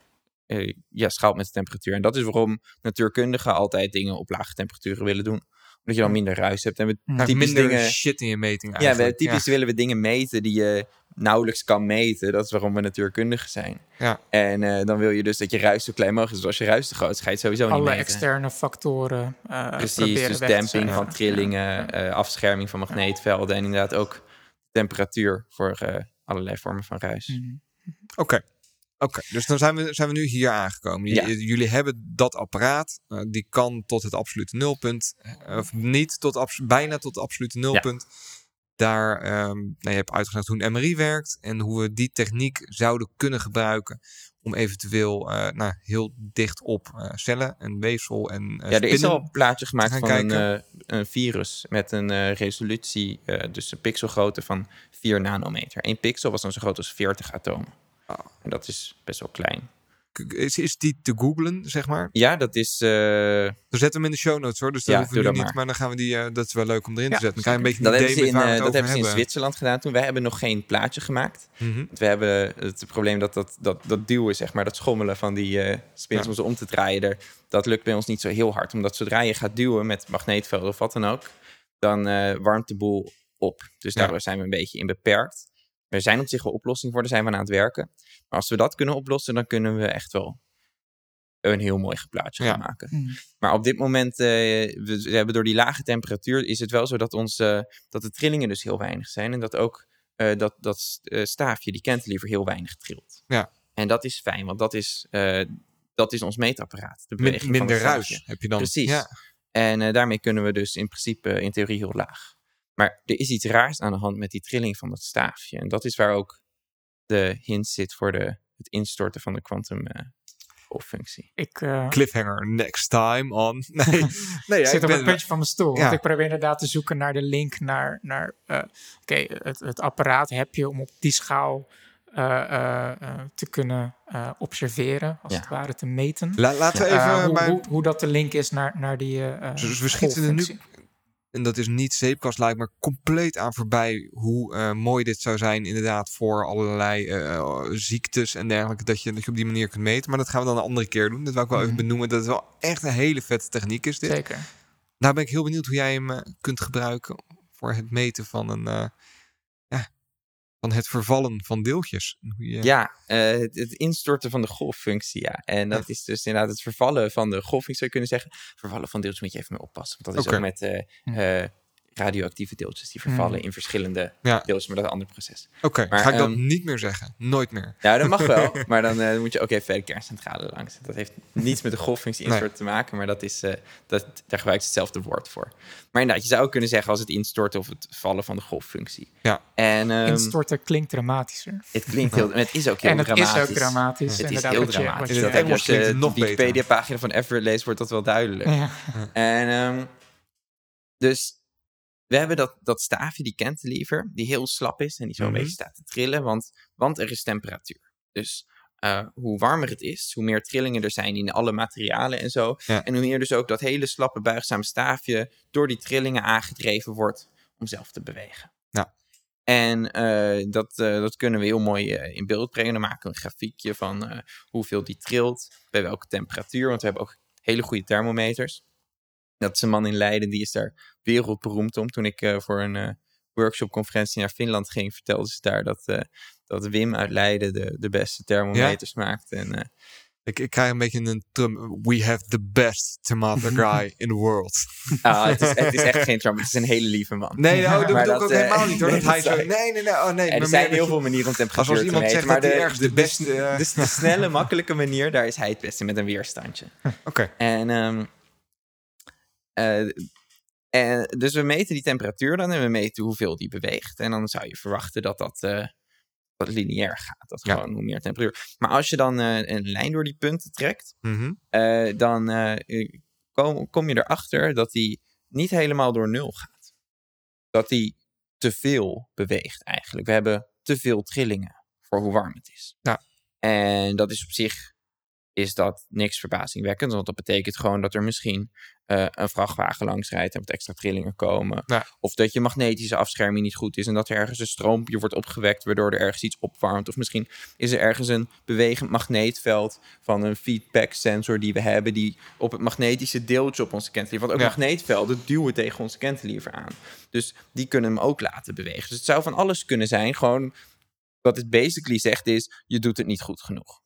eh, eh, ja, schaalt met de temperatuur. En dat is waarom natuurkundigen altijd dingen op lage temperaturen willen doen. Omdat je dan minder ruis hebt. En we Ja, Krijg typisch minder dingen, shit in je meting ja, we, eigenlijk. typisch willen we dingen meten die je nauwelijks kan meten. Dat is waarom we natuurkundigen zijn. Ja. En eh, dan wil je dus dat je ruis zo klein mogelijk is. Dus als je ruis te groot is, ga je sowieso Alle niet meten. externe factoren Precies, dus zuigen. van trillingen, afscherming van magneetvelden en inderdaad ook temperatuur voor allerlei vormen van ruis. Mhm. Oké. Oké, dus dan zijn we, zijn we nu hier aangekomen. J- Ja. Jullie hebben dat apparaat. eh, die kan tot het absolute nulpunt. eh, of niet tot abs- bijna tot het absolute nulpunt. Daar, ehm, nou, je hebt uitgelegd hoe een MRI werkt. En hoe we die techniek zouden kunnen gebruiken. Om eventueel eh, nou, heel dicht op eh, cellen en weefsel en eh, ja, er is al een plaatje gemaakt gaan van een, een virus met een resolutie, dus een pixelgrootte van 4 nanometer. Eén pixel was dan zo groot als 40 atomen. Oh. En dat is best wel klein. Is, is die te googlen, zeg maar? Ja, dat is... eh, Dan zetten we hem in de show notes hoor. Dus dat Ja, hoeven we niet. maar. Maar dan gaan we die. eh, dat is wel leuk om erin Ja, te zetten. Dan krijg je een beetje dat een hebben idee ze in, we eh, dat over hebben ze in. Zwitserland gedaan toen. Wij hebben nog geen plaatje gemaakt. Mhm. Want we hebben het probleem dat dat, dat, dat duwen, zeg maar, dat schommelen van die eh spins Ja. om ze om te draaien, er, dat lukt bij ons niet zo heel hard. Omdat zodra je gaat duwen met magneetvelden of wat dan ook, dan eh, warmt de boel op. Dus Ja. daar zijn we een beetje in beperkt. Er zijn op zich wel oplossingen voor, daar zijn we aan het werken. Maar als we dat kunnen oplossen, dan kunnen we echt wel een heel mooi geplaatje Ja. gaan maken. Mhm. Maar op dit moment, eh, we, we hebben door die lage temperatuur, is het wel zo dat, ons, eh, dat de trillingen dus heel weinig zijn. En dat ook eh, dat, dat staafje, die cantilever, heel weinig trilt. Ja. En dat is fijn, want dat is, eh, dat is ons meetapparaat. De Min- minder het ruis heb je dan. Precies. Ja. En eh, daarmee kunnen we dus in principe in theorie heel laag. Maar er is iets raars aan de hand met die trilling van dat staafje. En dat is waar ook de hint zit voor de, het instorten van de quantum eh, functie. Ik eh, Cliffhanger next time on. (laughs) Nee, (laughs) nee ja, zit ik op ben, het puntje van mijn stoel. Ja. Want ik probeer inderdaad te zoeken naar de link naar... naar eh, Oké, het, het apparaat heb je om op die schaal eh, eh, eh, te kunnen eh, observeren. Als Ja. het ware te meten. La- laten we even. hoe, maar, hoe, hoe dat de link is naar, naar die eh Dus we schieten er nu-. En dat is niet zeepkastluik, maar compleet aan voorbij hoe eh, mooi dit zou zijn inderdaad voor allerlei eh, ziektes en dergelijke, dat je, dat je op die manier kunt meten. Maar dat gaan we dan een andere keer doen. Dat wil ik wel even Mhm. benoemen, dat het wel echt een hele vette techniek is dit. Zeker. Nou ben ik heel benieuwd hoe jij hem eh, kunt gebruiken voor het meten van een, eh, van het vervallen van deeltjes. Je, Ja, eh, het, het instorten van de golffunctie, ja. En dat is dus inderdaad het vervallen van de golffunctie, zou je kunnen zeggen. Vervallen van deeltjes moet je even mee oppassen. Want dat is ook met eh, Hm. Radioactieve deeltjes die vervallen Hm. in verschillende Ja. deeltjes, maar dat is een ander proces. Oké, Maar, ga ik dat ehm, niet meer zeggen. Nooit meer. Nou, dat mag wel, (laughs) maar dan eh, moet je ook even bij de kerncentrale langs. Dat heeft niets met de golffunctie Nee. instorten te maken, maar dat is, eh, dat, daar gebruikt ze hetzelfde woord voor. Maar inderdaad, je zou ook kunnen zeggen als het instorten of het vallen van de golffunctie. Ja. En ehm, Instorten klinkt dramatischer. het klinkt heel, en het is ook heel en het dramatisch. is ook dramatisch. Het is heel dramatisch. Dat heb je de. Wikipedia-pagina van Everett leest, wordt dat wel duidelijk. Ja. En ehm, dus we hebben dat, dat staafje, die cantilever, die heel slap is en die zo een Mhm. beetje staat te trillen, want, want er is temperatuur. Dus eh, hoe warmer het is, hoe meer trillingen er zijn in alle materialen en zo. Ja. En hoe meer dus ook dat hele slappe buigzame staafje door die trillingen aangedreven wordt om zelf te bewegen. Ja. En eh, dat, eh, dat kunnen we heel mooi in beeld brengen. Dan maken we een grafiekje van hoeveel die trilt, bij welke temperatuur. Want we hebben ook hele goede thermometers. Dat is een man in Leiden, die is daar wereldberoemd om. Toen ik eh, voor een eh, workshopconferentie naar Finland ging, vertelde ze daar dat, eh, dat Wim uit Leiden de, de beste thermometers maakt. En, Ik, ik krijg een beetje een trum. We have the best tomato (laughs) guy in the world. ah, het, is, het is echt geen Trump, het is een hele lieve man. Nee, nou, dat bedoel ik ook helemaal niet hoor. (laughs) nee, Dat hij zo. Nee, nee, nee. Oh, nee. En er zijn heel veel manieren om temperatuur als te iemand meten. zegt maar dat de, ergens de, de beste, de, de snelle, (laughs) makkelijke manier, daar is hij het beste met een weerstandje. Oké. En, ehm, eh, en dus we meten die temperatuur dan en we meten hoeveel die beweegt. En dan zou je verwachten dat dat, eh, dat lineair gaat. Dat Ja. gewoon hoe meer temperatuur. Maar als je dan eh, een lijn door die punten trekt, Mhm. eh, dan eh, kom, kom je erachter dat die niet helemaal door nul gaat. Dat die te veel beweegt eigenlijk. We hebben te veel trillingen voor hoe warm het is. Ja. En dat is op zich is dat niks verbazingwekkends. Want dat betekent gewoon dat er misschien eh, een vrachtwagen langs rijdt en wat extra trillingen komen. Ja. Of dat je magnetische afscherming niet goed is en dat er ergens een stroompje wordt opgewekt waardoor er ergens iets opwarmt. Of misschien is er ergens een bewegend magneetveld van een feedback sensor die we hebben die op het magnetische deeltje op onze cantilever. Want ook Ja. magneetvelden duwen tegen onze cantilever aan. Dus die kunnen hem ook laten bewegen. Dus het zou van alles kunnen zijn. Gewoon wat het basically zegt is, je doet het niet goed genoeg.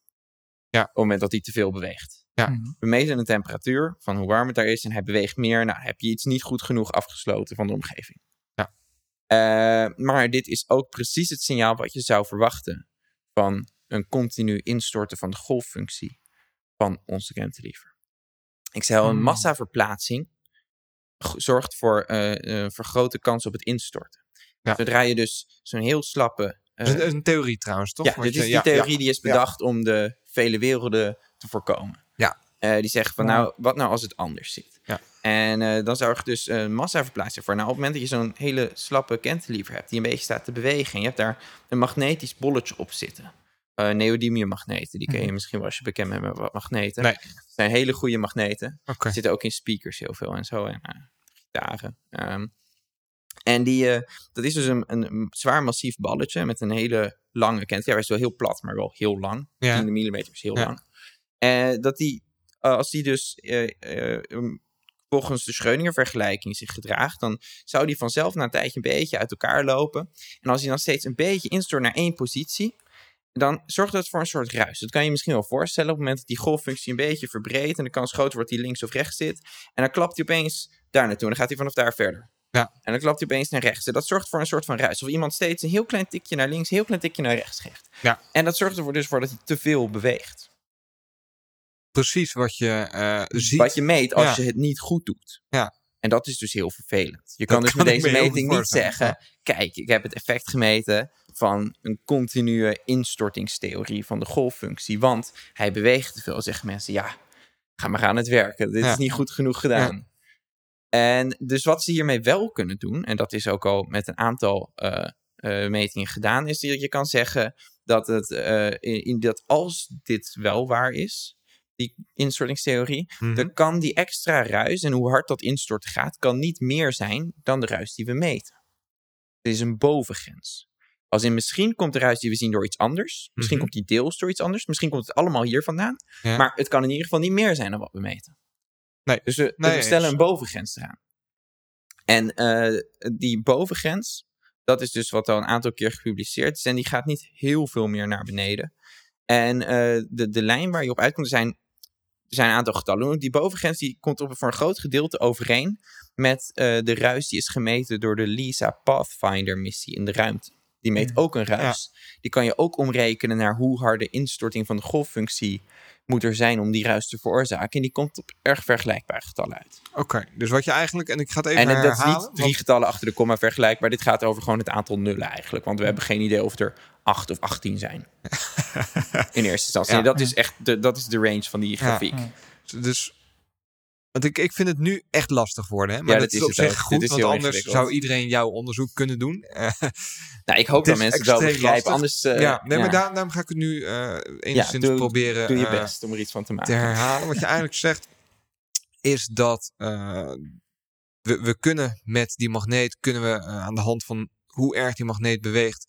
Ja. Op het moment dat hij te veel beweegt. Ja. Mhm. We meten de temperatuur van hoe warm het daar is en hij beweegt meer. Nou, heb je iets niet goed genoeg afgesloten van de omgeving. Ja. Eh, maar dit is ook precies het signaal wat je zou verwachten van een continu instorten van de golffunctie van onze cantilever. Ik zei al, een Hmm. massaverplaatsing zorgt voor eh, een vergrote kans op het instorten. Ja. Zodra je dus zo'n heel slappe... eh, Dat is een, theorie trouwens, toch? ja, dit is die ja, theorie ja. die is bedacht om de vele werelden te voorkomen. Ja. Eh, die zeggen van Ja. nou, wat nou als het anders zit? Ja. En eh, dan zorgt dus een massaverplaatsing voor. Nou, op het moment dat je zo'n hele slappe cantilever hebt die een beetje staat te bewegen en je hebt daar een magnetisch bolletje op zitten. Eh neodymiummagneten, die ken je Mhm. misschien wel als je bekend bent met wat magneten. Nee. Het zijn hele goede magneten. Er zitten ook in speakers heel veel en zo. En eh, gitaren. Ehm, en die, eh, dat is dus een, een zwaar massief balletje met een hele lange cantilever. Hij is wel heel plat, maar wel heel lang. Ja. 10 mm is heel Ja. lang. En dat die, eh, als die dus eh, eh, um, volgens de Schrödinger-vergelijking zich gedraagt, dan zou die vanzelf na een tijdje een beetje uit elkaar lopen. En als hij dan steeds een beetje instort naar één positie, dan zorgt dat voor een soort ruis. Dat kan je misschien wel voorstellen op het moment dat die golffunctie een beetje verbreedt en de kans groter wordt dat hij links of rechts zit. En dan klapt hij opeens daar naartoe en dan gaat hij vanaf daar verder. Ja. En dan klapt hij opeens naar rechts. En dat zorgt voor een soort van ruis. Of iemand steeds een heel klein tikje naar links, een heel klein tikje naar rechts geeft. Ja. En dat zorgt ervoor dus voor dat hij te veel beweegt. Precies wat je eh, ziet. Wat je meet als Ja. je het niet goed doet. Ja. En dat is dus heel vervelend. Je Dat kan dus kan met deze me meting niet zeggen: kijk, ik heb het effect gemeten van een continue instortingstheorie van de golffunctie. Want hij beweegt te veel. Zeggen mensen: ja, ga maar aan het werken. Dit Ja. is niet goed genoeg gedaan. En dus wat ze hiermee wel kunnen doen, en dat is ook al met een aantal eh, eh, metingen gedaan, is dat je kan zeggen dat, het, in, in dat als dit wel waar is, die instortingstheorie, Mhm. dan kan die extra ruis en hoe hard dat instorten gaat, kan niet meer zijn dan de ruis die we meten. Het is een bovengrens. Als in misschien komt de ruis die we zien door iets anders. Misschien Mhm. komt die deels door iets anders. Misschien komt het allemaal hier vandaan. Ja. Maar het kan in ieder geval niet meer zijn dan wat we meten. Nee. Dus we, Nee, we stellen eens. een bovengrens eraan. En eh, die bovengrens, dat is dus wat al een aantal keer gepubliceerd is. En die gaat niet heel veel meer naar beneden. En eh, de, de lijn waar je op uitkomt, zijn, zijn een aantal getallen. Die bovengrens die komt op, voor een groot gedeelte overeen met eh, de ruis die is gemeten door de LISA Pathfinder missie in de ruimte. Die meet ook een ruis. Die kan je ook omrekenen naar hoe harde instorting van de golffunctie moet er zijn om die ruis te veroorzaken. En die komt op erg vergelijkbare getallen uit. Oké, dus wat je eigenlijk, en ik ga het even En het- dat is herhalen. niet drie getallen achter de komma vergelijkbaar. Dit gaat over gewoon het aantal nullen eigenlijk. Want we hebben geen idee of er 8 of 18 zijn. (laughs) In eerste instantie. Ja. Dat is echt de, dat is de range van die grafiek. Ja. Dus, want ik, ik vind het nu echt lastig worden. Hè? Maar Ja, dat, dat is is op zich ook. Dit goed, is want heel anders zou iedereen jouw onderzoek kunnen doen. (laughs) Eh, Nou, ik hoop dat is mensen het wel begrijpen. lastig. Anders eh, ja, nee, maar daar, daarom ga ik het nu eh enigszins doe- proberen doe je eh, best om er iets van te te maken. herhalen. Wat je (laughs) eigenlijk zegt, is dat eh, we, we kunnen met die magneet, kunnen we aan de hand van hoe erg die magneet beweegt,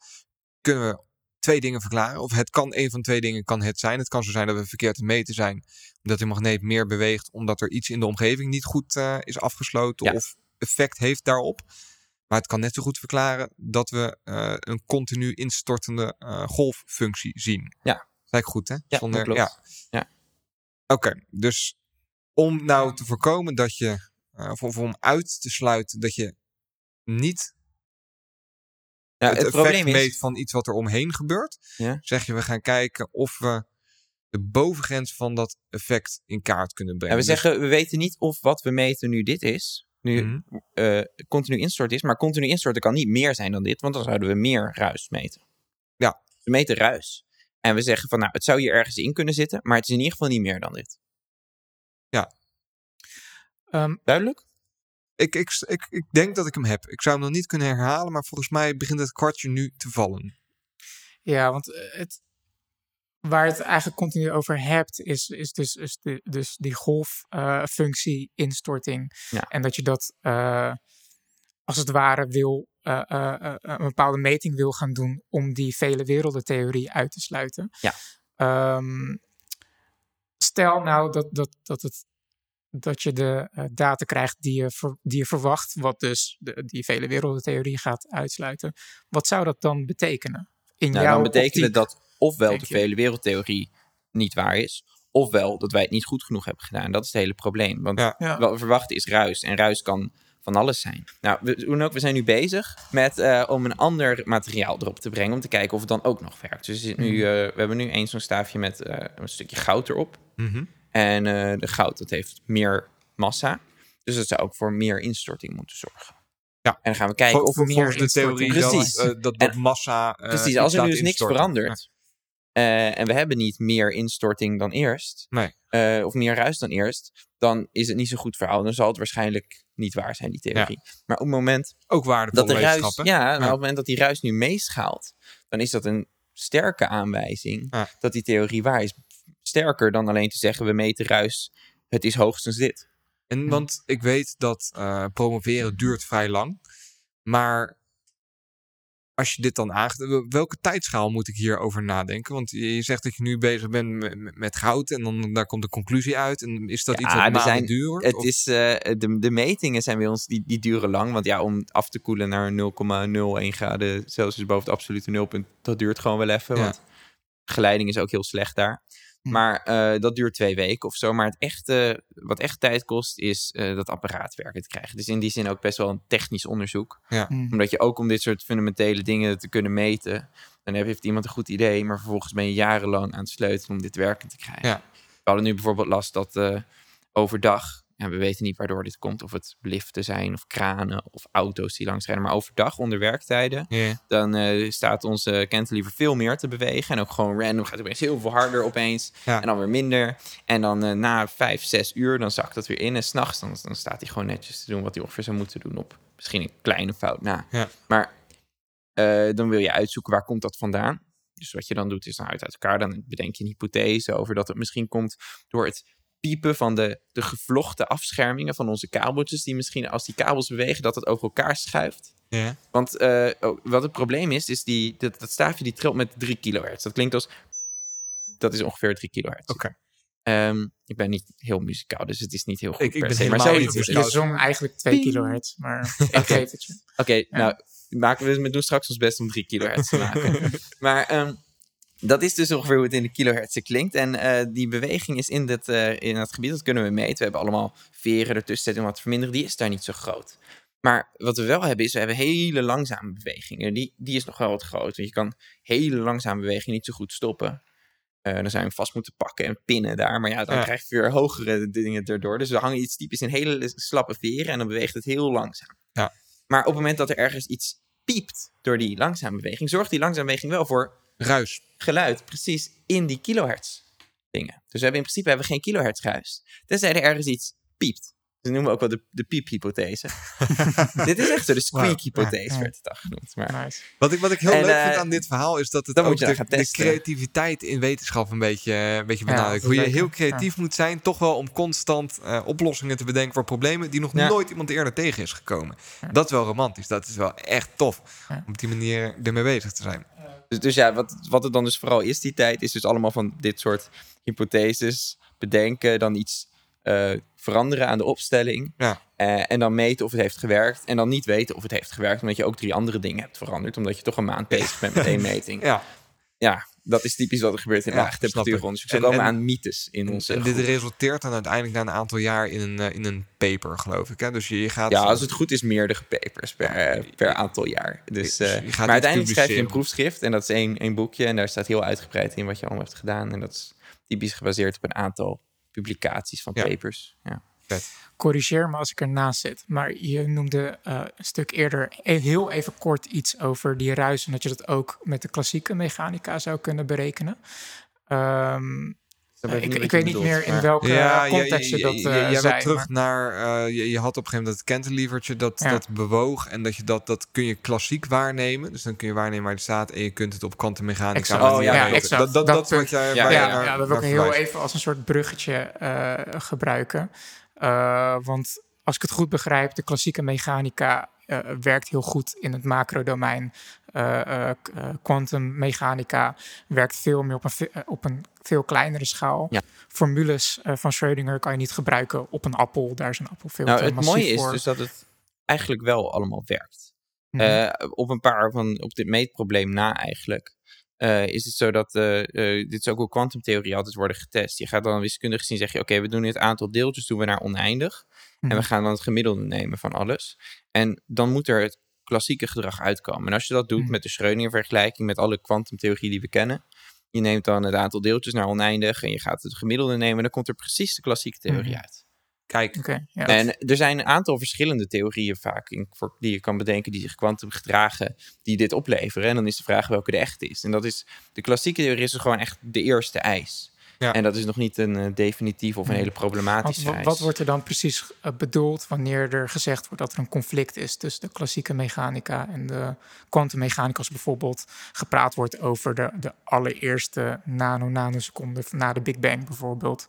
kunnen we twee dingen verklaren. Of het kan een van twee dingen kan het zijn. Het kan zo zijn dat we verkeerd te meten zijn, omdat die magneet meer beweegt, omdat er iets in de omgeving niet goed eh, is afgesloten Ja. of effect heeft daarop. Maar het kan net zo goed verklaren dat we eh, een continu instortende eh, golffunctie zien. Ja. Ik goed, hè? Ja, klopt. Ja. Ja. Oké, dus om nou te voorkomen dat je, of om uit te sluiten dat je niet Ja, het, het, effect probleem is, meet van iets wat er omheen gebeurt, Ja. zeg je we gaan kijken of we de bovengrens van dat effect in kaart kunnen ja, brengen. we Dus- zeggen, we weten niet of wat we meten nu dit is. Nu Mhm. eh, continu instorten is. Maar continu instorten kan niet meer zijn dan dit. Want dan zouden we meer ruis meten. Ja. We meten ruis. En we zeggen van nou, het zou hier ergens in kunnen zitten. Maar het is in ieder geval niet meer dan dit. Ehm, Duidelijk? Ik, ik, ik, ik denk dat ik hem heb. Ik zou hem nog niet kunnen herhalen, maar volgens mij begint het kwartje nu te vallen. Ja, want eh, het, waar het eigenlijk continu over hebt, is, is dus, is de, dus die golffunctie, instorting. Ja. En dat je dat eh, als het ware wil, eh, eh, eh, een bepaalde meting wil gaan doen om die vele werelden-theorie uit te sluiten. Ja. Ehm, stel nou dat, dat, dat, het, dat je de eh, data krijgt die je, ver- die je verwacht, wat dus de, die vele werelden-theorie gaat uitsluiten. Wat zou dat dan betekenen? In Nou, jouw dan betekent dat ofwel de vele wereldtheorie niet waar is. Ofwel dat wij het niet goed genoeg hebben gedaan. Dat is het hele probleem. Want Ja. Ja. wat we verwachten is ruis. En ruis kan van alles zijn. Nou, we, hoe dan ook, we zijn nu bezig met eh, om een ander materiaal erop te brengen. Om te kijken of het dan ook nog werkt. Dus nu, Mhm. eh, we hebben nu eens zo'n staafje met eh, een stukje goud erop. Mhm. En eh, de goud, dat heeft meer massa. Dus dat zou ook voor meer instorting moeten zorgen. Ja. En dan gaan we kijken of meer de theorie dat, Precies. eh, dat, dat En- massa. eh, Precies, als er nu dus niks verandert. en we hebben niet meer instorting dan eerst. Nee. of meer ruis dan eerst. Dan is het niet zo'n goed verhaal. Dan zal het waarschijnlijk niet waar zijn, die theorie. Maar op het moment ook dat de ruis. Ja, op het moment dat die ruis nu meeschaalt. Dan is dat een sterke aanwijzing. Dat die theorie waar is. Sterker dan alleen te zeggen: we meten ruis. Het is hoogstens dit. En want ik weet dat eh, promoveren duurt vrij lang. Maar als je dit dan aangeeft, welke tijdschaal moet ik hierover nadenken? Want je zegt dat je nu bezig bent met, met- goud en dan daar komt een conclusie uit. En is dat Ja, iets wat maanden duurt? Het Of- is, eh, de, de metingen zijn bij ons, die, die duren lang. Want ja, om af te koelen naar 0,01 graden Celsius boven het absolute nulpunt, dat duurt gewoon wel even. Ja. Want geleiding is ook heel slecht daar. Hm. Maar eh, dat duurt twee weken of zo. Maar het echte, wat echt tijd kost, is eh, dat apparaat werken te krijgen. Dus in die zin ook best wel een technisch onderzoek. Hmm. Omdat je ook om dit soort fundamentele dingen te kunnen meten, dan heeft iemand een goed idee, maar vervolgens ben je jarenlang aan het sleutelen om dit werkend te krijgen. Ja. We hadden nu bijvoorbeeld last dat eh, overdag, ja, we weten niet waardoor dit komt, of het liften zijn, of kranen, of auto's die langs rijden, maar overdag onder werktijden, dan eh, staat onze cantilever veel meer te bewegen. En ook gewoon random gaat het opeens heel veel harder opeens. Ja. En dan weer minder. En dan eh, na vijf, zes uur, dan zakt dat weer in. En s'nachts, dan, dan staat hij gewoon netjes te doen wat hij ongeveer zou moeten doen. Op misschien een kleine fout na. Ja. Maar eh, dan wil je uitzoeken waar komt dat vandaan. Dus wat je dan doet is dan uit, uit elkaar. Dan bedenk je een hypothese over dat het misschien komt door het piepen van de, de gevlochten afschermingen van onze kabeltjes. Die misschien als die kabels bewegen, dat het over elkaar schuift. Ja. Want eh, oh, wat het probleem is, is die, dat, dat staafje die trilt met 3 kilohertz. Dat klinkt als... Dat is ongeveer 3 kilohertz. Oké. Ehm, ik ben niet heel muzikaal, dus het is niet heel goed Ik- ik ben se. Maar zo niet. Je zong eigenlijk 2 kilohertz, maar (laughs) ik geef het je. Oké, nou, maken we, we doen straks ons best om 3 kilohertz te maken. (laughs) maar ehm, dat is dus ongeveer hoe het in de kilohertz klinkt. En eh, die beweging is in, dit, eh, in het gebied, dat kunnen we meten. We hebben allemaal veren ertussen zitten om wat te verminderen. Die is daar niet zo groot. Maar wat we wel hebben, is we hebben hele langzame bewegingen. Die, die is nog wel wat groot. Want je kan hele langzame bewegingen niet zo goed stoppen. Eh, dan zou je hem vast moeten pakken en pinnen daar. Maar ja, dan Ja. krijg je weer hogere dingen erdoor. Dus we hangen iets typisch in hele slappe veren en dan beweegt het heel langzaam. Ja. Maar op het moment dat er ergens iets piept door die langzame beweging, zorgt die langzame beweging wel voor Ruis. geluid precies in die kilohertz dingen. Dus we hebben in principe hebben we geen kilohertz ruis. Tenzij er ergens iets piept. Dat noemen we ook wel de, de piephypothese. (laughs) Dit is echt zo, de squeak-hypothese werd het dan genoemd. Maar Nice. Wat ik, wat ik heel En, leuk eh, vind aan dit verhaal is dat het ook de, creativiteit in wetenschap een beetje, eh, een beetje benadrukt. Hoe je heel creatief moet zijn, toch wel om constant eh, oplossingen te bedenken voor problemen die nog Ja. nooit iemand eerder tegen is gekomen. Dat is wel romantisch. Dat is wel echt tof Ja. om op die manier ermee bezig te zijn. Dus, dus ja, wat, wat het dan dus vooral is die tijd, is dus allemaal van dit soort hypotheses bedenken, dan iets eh, veranderen aan de opstelling. Ja. eh, en dan meten of het heeft gewerkt. En dan niet weten of het heeft gewerkt, omdat je ook drie andere dingen hebt veranderd. Omdat je toch een maand bezig bent met één (laughs) meting. Ja. Ja, dat is typisch wat er gebeurt in Ja, laag temperatuuronderzoek. Ze komen En- aan mythes in onze En dit groep. resulteert dan uiteindelijk na een aantal jaar in een, eh, in een paper, geloof ik. Hè? Dus je, je gaat. Ja, als het goed is, meerdere papers per, per aantal jaar. Dus, maar uiteindelijk schrijf je een proefschrift en dat is één, één boekje. En daar staat heel uitgebreid in wat je allemaal hebt gedaan. En dat is typisch gebaseerd op een aantal publicaties van Ja. papers. Ja. Corrigeer me als ik ernaast zit. Maar je noemde eh, een stuk eerder e- heel even kort iets over die ruis. En dat je dat ook met de klassieke mechanica zou kunnen berekenen. Ehm, ik, ik weet niet meer in welke Ja, je, context je, je, dat je, eh je- jij zei. wil terug maar- naar. eh, je, je had op een gegeven moment dat cantilevertje dat, Ja. dat bewoog. En dat je dat, dat kun je klassiek waarnemen. Dus dan kun je waarnemen waar het staat. En je kunt het op kwantummechanica. Oh, ja, exact. Dat, dat, Dat dat, wat jij. Ja, ja, je naar- ja, dat wil ik heel even als een soort bruggetje eh, gebruiken. Eh, want als ik het goed begrijp, de klassieke mechanica eh, werkt heel goed in het macrodomein. Eh, eh, eh, Quantummechanica werkt veel meer op een, eh, op een veel kleinere schaal. Ja. Formules eh, van Schrödinger kan je niet gebruiken op een appel. Daar is een appel veel Nou, te het massief mooie is dus dat het eigenlijk wel allemaal werkt. Mhm. Eh, op een paar van, op dit meetprobleem na eigenlijk, eh, is het zo dat, dit is ook hoe kwantumtheorie altijd worden getest. Je gaat dan wiskundig gezien zeggen, oké, we doen het aantal deeltjes doen we naar oneindig. En we Mhm. gaan dan het gemiddelde nemen van alles. En dan moet er het klassieke gedrag uitkomen. En als je dat doet Mhm. met de Schrödinger-vergelijking, met alle kwantumtheorie die we kennen, je neemt dan het aantal deeltjes naar oneindig en je gaat het gemiddelde nemen, dan komt er precies de klassieke theorie Mhm. uit. Kijk, ja. En er zijn een aantal verschillende theorieën vaak in, voor, die je kan bedenken die zich kwantum gedragen, die dit opleveren. En dan is de vraag welke de echte is. En dat is, de klassieke theorie is gewoon echt de eerste eis. Ja. En dat is nog niet een eh, definitief of een hele problematische wa- eis. wat wordt er dan precies eh, bedoeld wanneer er gezegd wordt dat er een conflict is tussen de klassieke mechanica en de kwantummechanica? Als bijvoorbeeld gepraat wordt over de, de allereerste nano-nanoseconde na de Big Bang bijvoorbeeld.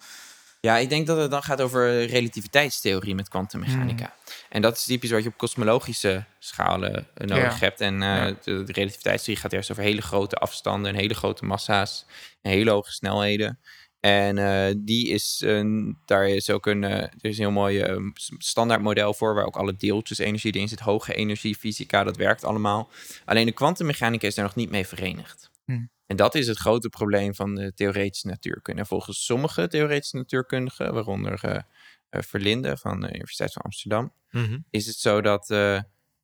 Ja, ik denk dat het dan gaat over relativiteitstheorie met kwantummechanica. Hmm. En dat is typisch wat je op kosmologische schalen eh, nodig Ja. hebt. En Ja. de, de relativiteitstheorie gaat eerst over hele grote afstanden en hele grote massa's en hele hoge snelheden. En eh, die is, een daar is ook een, eh, er is een heel mooi eh, s- standaardmodel voor, waar ook alle deeltjes energie erin zit, hoge energie, fysica, dat werkt allemaal. Alleen de kwantummechanica is daar nog niet mee verenigd. Hmm. En dat is het grote probleem van de theoretische natuurkunde. En volgens sommige theoretische natuurkundigen, waaronder eh Verlinde van de Universiteit van Amsterdam, Mhm. is het zo dat, eh,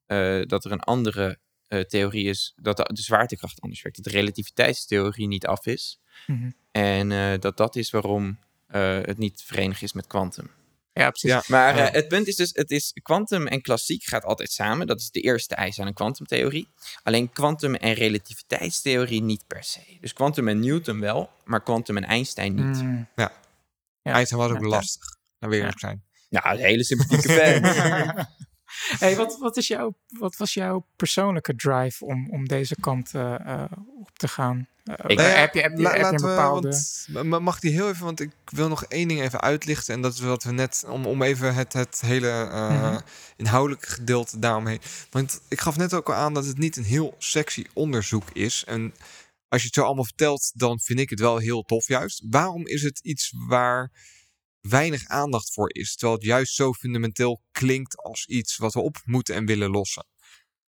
eh, dat er een andere eh, theorie is, dat de, de zwaartekracht anders werkt. Dat de relativiteitstheorie niet af is. Mhm. En eh, dat dat is waarom eh, het niet verenigd is met kwantum. Ja, precies. Ja. Maar Ja. eh, het punt is dus, het is kwantum en klassiek gaat altijd samen. Dat is de eerste eis aan een kwantumtheorie. Alleen kwantum en relativiteitstheorie niet per se. Dus kwantum en Newton wel, maar kwantum en Einstein niet. Mm. Ja. Ja. Einstein was ook Ja. lastig. Nou, weer zijn. Nou, een hele sympathieke fan. (laughs) (laughs) hey, wat, wat, is jouw, wat was jouw persoonlijke drive om, om deze kant eh, eh, op te gaan? Uh, Ik- heb je, heb je, la- heb je een we- bepaalde... want- ma- ma- mag die heel even, want ik wil nog één ding even uitlichten. En dat is wat we net, om, om even het, het hele eh, Mhm. inhoudelijke gedeelte daaromheen. Want ik gaf net ook al aan dat het niet een heel sexy onderzoek is. En als je het zo allemaal vertelt, dan vind ik het wel heel tof juist. Waarom is het iets waar weinig aandacht voor is? Terwijl het juist zo fundamenteel klinkt als iets wat we op moeten en willen lossen.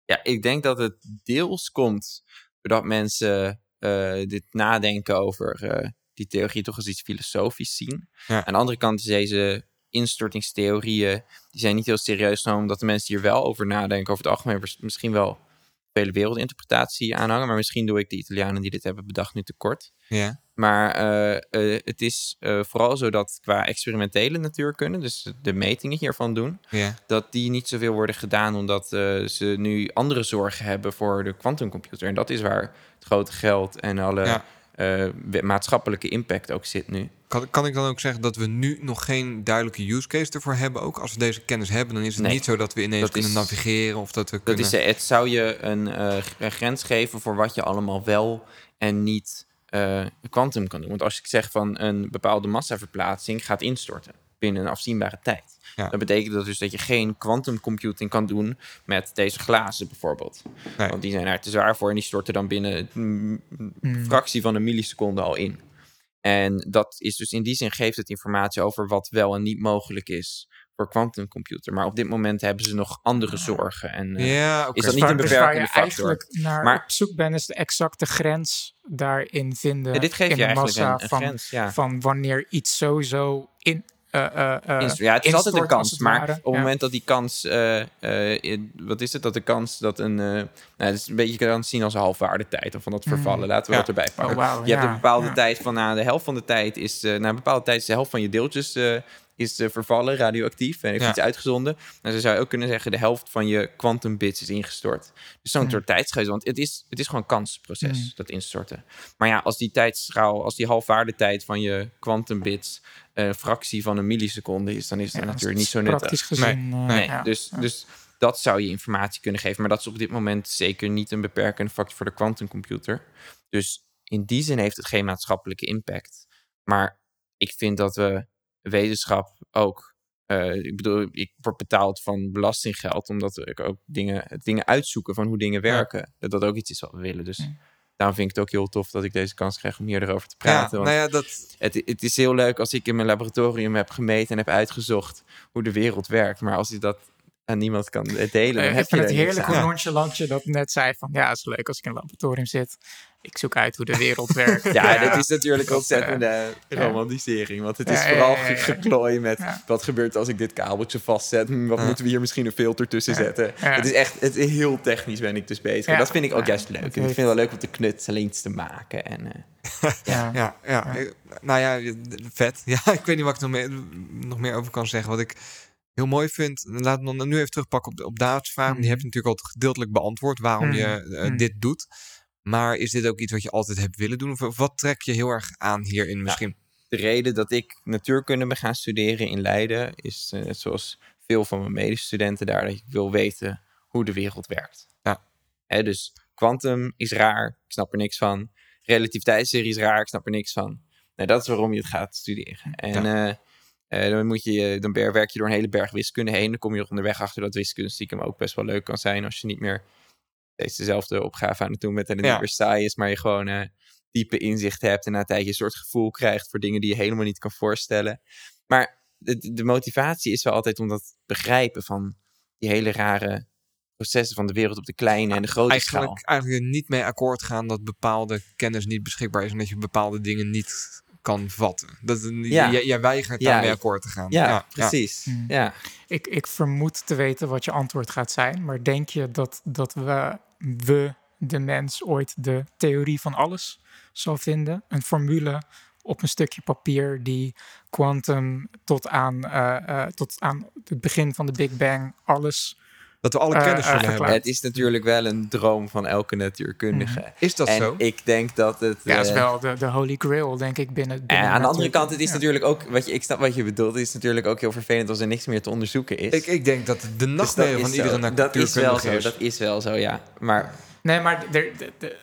Ja, ik denk dat het deels komt doordat mensen eh, dit nadenken over eh, die theorie toch als iets filosofisch zien. Ja. Aan de andere kant is deze instortingstheorieën, die zijn niet heel serieus genomen, omdat de mensen hier wel over nadenken. Over het algemeen misschien wel vele wereldinterpretatie aanhangen, maar misschien doe ik de Italianen die dit hebben bedacht nu tekort. Ja, Maar eh, eh, het is eh, vooral zo dat qua experimentele natuurkunde, dus de metingen hiervan doen, ja, dat die niet zoveel worden gedaan omdat ze nu andere zorgen hebben voor de quantumcomputer. En dat is waar het grote geld en alle Ja. Eh, maatschappelijke impact ook zit nu. Kan, kan ik dan ook zeggen dat we nu nog geen duidelijke use case ervoor hebben? Ook als we deze kennis hebben, dan is het Nee. niet zo dat we ineens Dat kunnen is- navigeren of dat we Dat kunnen... is, het zou je een, eh, grens geven voor wat je allemaal wel en niet eh quantum kan doen. Want als ik zeg van een bepaalde massaverplaatsing gaat instorten binnen een afzienbare tijd. Ja. Dan betekent dat dus dat je geen quantum computing kan doen met deze glazen bijvoorbeeld. Nee. Want die zijn er te zwaar voor en die storten dan binnen een Hmm. fractie van een milliseconde al in. En dat is dus in die zin geeft het informatie over wat wel en niet mogelijk is voor quantumcomputer. Maar op dit moment hebben ze nog andere zorgen. En, eh, ja, oké. is dat niet waar, een dus waar je beperkende factor? eigenlijk naar Maar- op zoek bent, is de exacte grens daarin vinden. Ja, dit geeft in je de eigenlijk massa een, een van, grens. Ja. van wanneer iets sowieso in. Eh, eh, eh, ja, het is altijd een kans. het Maar op het Ja. moment dat die kans. in- wat is het? Dat de kans dat een. nou, het is een beetje je kan zien als een halfwaardetijd of van dat vervallen. Laten we dat erbij pakken. Oh, wauw, je hebt een bepaalde tijd van. Na de helft van de tijd is. na een bepaalde tijd is de helft van je deeltjes. Eh, is eh, vervallen, radioactief en heeft Ja. iets uitgezonden. Nou, zo zou je ook kunnen zeggen, de helft van je quantum bits is ingestort. Dus zo'n soort tijdsgeest, want het is, het is gewoon een kansproces, Hmm. dat instorten. Maar ja, als die tijdschaal, als die halfwaardetijd van je quantum bits een fractie van een milliseconde is, dan is dat Ja, natuurlijk niet zo nuttig. Praktisch gezien. eh, Nee, ja. dus, dus dat zou je informatie kunnen geven. Maar dat is op dit moment zeker niet een beperkende factor voor de quantumcomputer. Dus in die zin heeft het geen maatschappelijke impact. Maar ik vind dat we wetenschap ook. eh, ik bedoel, ik word betaald van belastinggeld, omdat ik ook dingen, dingen uitzoeken van hoe dingen werken. Dat dat ook iets is wat we willen. Dus Ja. daarom vind ik het ook heel tof dat ik deze kans krijg om hier erover te ja, praten. want nou ja, dat, het, het is heel leuk als ik in mijn laboratorium heb gemeten en heb uitgezocht hoe de wereld werkt. Maar als je dat aan niemand kan delen, dan Eh, heb ik je vind het heerlijk hoe nonchalant je dat net zei. Van ja, het is leuk als ik in een laboratorium zit. Ik zoek uit hoe de wereld (laughs) werkt. Ja, dit is natuurlijk (laughs) Dat, ontzettende ja. romantisering. Want het Ja, is vooral ja, ja, ja. geklooien met Ja. wat gebeurt als ik dit kabeltje vastzet. Hm, wat Ja. moeten we hier misschien een filter tussen Ja. zetten. Ja. Het is echt het is heel technisch ben ik dus bezig. En dat vind ik ook Ja. juist leuk. En Het ik vind het wel leuk om te knutselen, iets te maken. En, eh, (laughs) Ja. ja, ja. Nou ja, vet. Ja, ik weet niet wat ik nog meer, nog meer over kan zeggen. Wat ik heel mooi vind, laat me dan nu even terugpakken op, de- op David's vraag. Die Mhm. heb je natuurlijk al gedeeltelijk beantwoord waarom je eh, Mhm. dit doet. Maar is dit ook iets wat je altijd hebt willen doen? Of, wat trek je heel erg aan hierin misschien? de reden dat ik natuurkunde ben gaan studeren in Leiden is, eh, net zoals veel van mijn medestudenten daar, dat ik wil weten hoe de wereld werkt. Ja. Hè, dus kwantum is raar, ik snap er niks van. Relativiteitstheorie is raar, ik snap er niks van. Nou, dat is waarom je het gaat studeren. En eh, eh, dan, moet je, dan ber- werk je door een hele berg wiskunde heen. Dan kom je er onderweg achter dat wiskunde stiekem ook best wel leuk kan zijn als je niet meer steeds dezelfde opgave aan het doen bent en het Ja. niet meer saai is, maar je gewoon eh, diepe inzicht hebt en na een tijdje een soort gevoel krijgt voor dingen die je helemaal niet kan voorstellen. Maar de, de motivatie is wel altijd om dat begrijpen van die hele rare processen van de wereld op de kleine en de grote schaal. Eigenlijk, eigenlijk er niet mee akkoord gaan dat bepaalde kennis niet beschikbaar is. En dat je bepaalde dingen niet kan vatten. Dat, Ja. jij, jij weigert Ja, daarmee akkoord te gaan. Ja, ja. precies. Hmm. Ja. Ik, ik vermoed te weten wat je antwoord gaat zijn. Maar denk je dat, dat we, we, de mens, ooit de theorie van alles zal vinden? Een formule op een stukje papier die quantum tot aan, eh, eh, tot aan het begin van de Big Bang alles. Dat we alle Eh, kennis zullen hebben. Het is natuurlijk wel een droom van elke natuurkundige. Is dat en zo? ik denk dat het... Ja, dat is eh, wel de, de holy grail, denk ik, binnen. En binnen aan de andere kant, het is Ja. natuurlijk ook, wat je, ik snap wat je bedoelt, het is natuurlijk ook heel vervelend als er niks meer te onderzoeken is. Ik, ik denk dat de Dus nachtmerrie van is iedere zo. Dat is wel natuurkundige zo, is. dat is wel zo, ja. Maar Nee, maar de, de, de-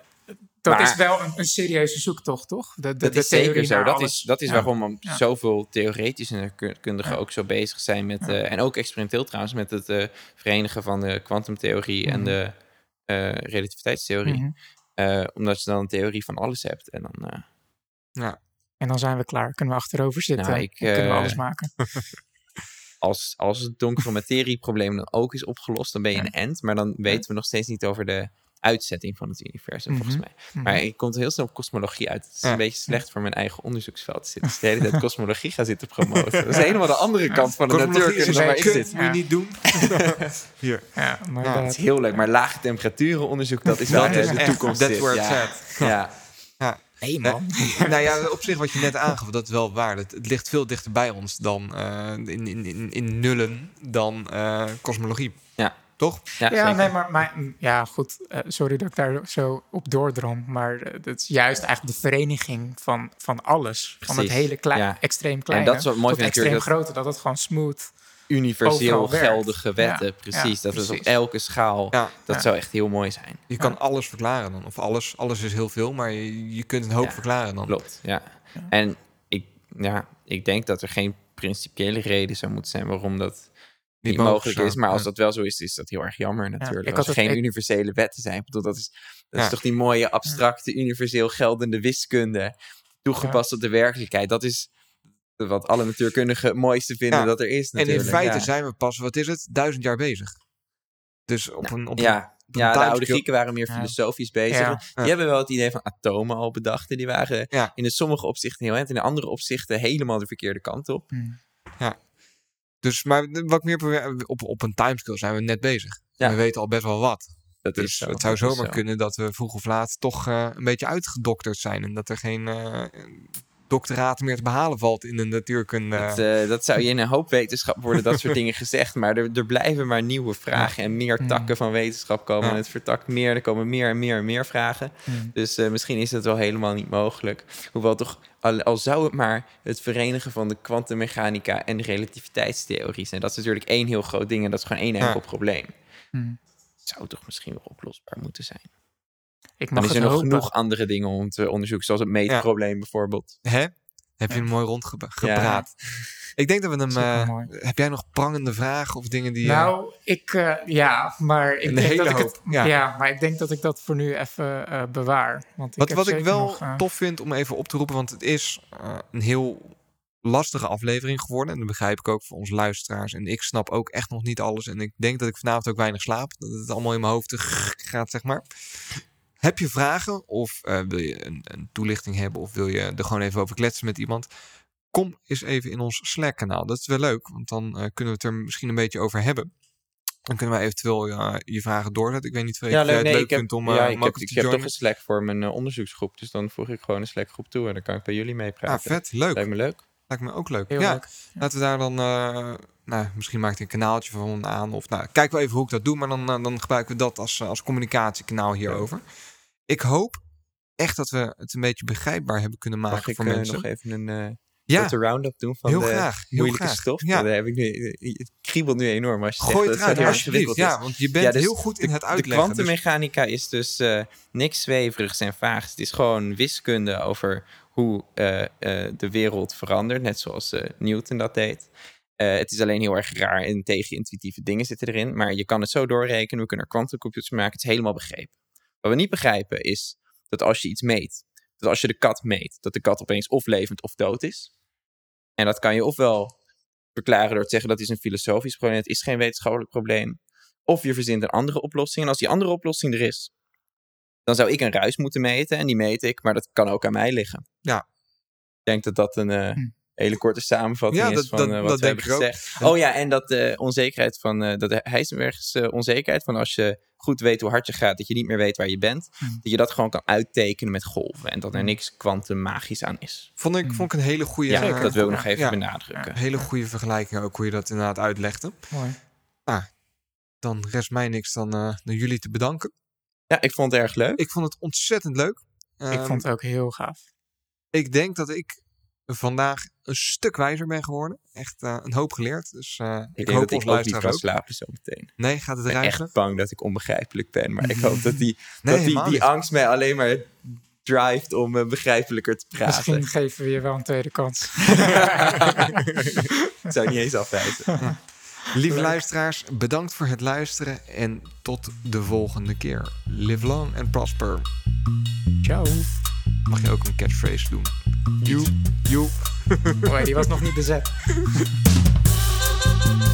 dat Maar- is wel een, een serieuze zoektocht, toch? De, de, Dat de is zeker zo. Dat alles. is, dat is Ja. waarom Ja. zoveel theoretische natuurkundigen Ja. ook zo bezig zijn met... eh, en ook experimenteel trouwens, met het eh, verenigen van de kwantumtheorie en Mhm. de eh, relativiteitstheorie. Mhm. Omdat je dan een theorie van alles hebt. En dan, eh, En dan zijn we klaar. Kunnen we achterover zitten. Nou, ik, kunnen we alles maken. (laughs) (laughs) als, als het donkere materieprobleem dan ook is opgelost, dan ben je Ja. een end. Maar dan weten we nog steeds niet over de uitzetting van het universum, volgens Mhm. mij. Mhm. Maar ik kom heel snel op kosmologie uit. Het is Ja. een beetje slecht voor mijn eigen onderzoeksveld. Ik zit (laughs) de hele tijd kosmologie gaan zitten promoten. Dat is helemaal de andere kant van de natuurkunde waar ik zit. moet je niet doen. (laughs) Hier. ja, maar Ja, dat- Het is heel leuk, maar lage temperaturenonderzoek, dat is wel Dat de, is de toekomst. that's dit. where it's ja. at. Ja. hey, man. nou ja, op zich wat je net aangaf, dat is wel waar. Het, het ligt veel dichter bij ons dan eh, in, in, in, in nullen dan eh, kosmologie. Ja. Toch? Ja, nee, maar, maar ja, goed. eh, sorry dat ik daar zo op doordrom. Maar eh, het is juist eigenlijk de vereniging van, van alles. Van het Precies, hele klein, ja. extreem kleine dat is wat mooi tot vind extreem natuurlijk, grote. Dat het gewoon smooth. Universeel geldige wetten, Ja, precies. ja, dat is op precies. elke schaal. Ja. Dat Ja. zou echt heel mooi zijn. Je kan alles verklaren dan. Of alles, alles is heel veel, maar je, je kunt een hoop Ja. verklaren dan. Klopt, ja. En ik, ja, ik denk dat er geen principiële reden zou moeten zijn waarom dat niet mogelijk is. Maar als Ja. dat wel zo is, is dat heel erg jammer natuurlijk. ik als er geen universele wetten zijn. Ik bedoel, dat is, dat Ja. is toch die mooie, abstracte, universeel geldende wiskunde. Toegepast op de werkelijkheid. Dat is wat alle natuurkundigen het mooiste vinden Ja. dat er is En in feite ja. zijn we pas, wat is het, duizend jaar bezig. Dus op een, op Ja, een ja de oude Grieken waren meer Ja. filosofisch bezig. Ja. Ja. Die hebben wel het idee van atomen al bedacht. En die waren Ja. in de sommige opzichten heel eind. In de andere opzichten helemaal de verkeerde kant op. Mm. Dus, maar wat ik meer probeer, op, op een timescale zijn we net bezig. Ja. We weten al best wel wat. Dat Dus is zo, het zou zomaar zo. kunnen dat we vroeg of laat toch eh, een beetje uitgedokterd zijn. En dat er geen eh doctoraat meer te behalen valt in de natuurkunde. Dat, eh, dat zou je in een hoop wetenschap worden, dat soort (laughs) dingen gezegd. Maar er, er blijven maar nieuwe vragen en meer Mm. takken van wetenschap komen. Ja. En het vertakt meer, er komen meer en meer en meer vragen. Mm. Dus eh, misschien is dat wel helemaal niet mogelijk. Hoewel toch, al, al zou het maar het verenigen van de kwantummechanica en de relativiteitstheorie zijn. Dat is natuurlijk één heel groot ding en dat is gewoon één Ja. enkel probleem. Mm. Zou toch misschien wel oplosbaar moeten zijn. Ik Dan is er het nog hopen. genoeg andere dingen om te onderzoeken, zoals het meetprobleem bijvoorbeeld. Hè? Heb je hem mooi rondgepraat. Ik denk dat we hem... Eh, heb jij nog prangende vragen of dingen die... eh, Nou, ik, eh, ja, maar ik Een denk hele dat ik het, hoop, ja. ja. maar ik denk dat ik dat voor nu even eh, bewaar. Want Wat, heb wat ik wel nog, tof vind om even op te roepen, want het is een heel lastige aflevering geworden. En dat begrijp ik ook voor onze luisteraars. En ik snap ook echt nog niet alles. En ik denk dat ik vanavond ook weinig slaap. Dat het allemaal in mijn hoofd gaat, zeg maar. Heb je vragen of eh, wil je een, een toelichting hebben of wil je er gewoon even over kletsen met iemand? Kom eens even in ons Slack-kanaal. Dat is wel leuk, want dan eh, kunnen we het er misschien een beetje over hebben. Dan kunnen wij eventueel eh, je vragen doorzetten. Ik weet niet of jij het leuk vindt om, eh, ja, om ik heb, ik heb toch een Slack voor mijn eh, onderzoeksgroep. Dus dan voeg ik gewoon een Slack-groep toe en dan kan ik bij jullie mee Ah, vet. Leuk. Lijkt me leuk. Lijkt me ook leuk. Heel ja, leuk. laten we daar dan... eh, nou, misschien maakt een kanaaltje van aan. Of nou, kijken we even hoe ik dat doe. Maar dan, eh, dan gebruiken we dat als, eh, als communicatiekanaal hierover. Ik hoop echt dat we het een beetje begrijpbaar hebben kunnen maken Mag ik voor eh, mensen. nog even een eh ja, round-up doen van heel de graag. Heel moeilijke graag. stof? Ja. Dan heb ik nu, het kriebelt nu enorm als je Gooi zegt het dat het eruit, heel alsjeblieft. Ja, want je bent Ja, dus heel goed in het De uitleggen. dus- kwantummechanica is dus eh, niks zweverigs en vaags. Het is gewoon wiskunde over hoe de wereld verandert, net zoals Newton dat deed. Het is alleen heel erg raar en tegenintuïtieve dingen zitten erin. Maar je kan het zo doorrekenen, we kunnen er kwantumcomputers maken. Het is helemaal begrepen. Wat we niet begrijpen is dat als je iets meet, dat als je de kat meet, dat de kat opeens of levend of dood is. En dat kan je ofwel verklaren door te zeggen dat is een filosofisch probleem, het is geen wetenschappelijk probleem. Of je verzint een andere oplossing. En als die andere oplossing er is, dan zou ik een ruis moeten meten. En die meet ik, maar dat kan ook aan mij liggen. Ja. Ik denk dat dat een eh, Hm. hele korte samenvatting Ja, is dat- van dat- eh, wat dat we hebben ik ook. gezegd. Oh ja, en dat de onzekerheid van eh dat de Heisenberg's eh, onzekerheid van als je goed weet hoe hard je gaat, dat je niet meer weet waar je bent, Hm. dat je dat gewoon kan uittekenen met golven en dat er Hm. niks kwantummagisch aan is. Vond ik, Mm. vond ik een hele goede... Ja, Zeker. dat wil ik nog even Ja. benadrukken. Een hele goede vergelijking ook, hoe je dat inderdaad uitlegde. Mooi. Dan rest mij niks dan eh, naar jullie te bedanken. Ja, ik vond het erg leuk. Ik vond het ontzettend leuk. ik Ehm, vond het ook heel gaaf. ik denk dat ik vandaag een stuk wijzer ben geworden. Echt eh, een hoop geleerd. Dus eh, ik, Ik, denk hoop dat ik ons ook niet ook. slapen zo meteen. Nee, gaat het Ik ben echt bang dat ik onbegrijpelijk ben. Maar ik hoop dat die, Nee, dat die, angst mij alleen maar drijft om eh, begrijpelijker te praten. Misschien geven we je wel een tweede kans. Ik (laughs) zou niet eens afwijzen. (laughs) Lieve luisteraars, bedankt voor het luisteren en tot de volgende keer. Live long and prosper. Ciao mag je ook een catchphrase doen. Joep, joep. Hoi, die was nog niet bezet. (laughs)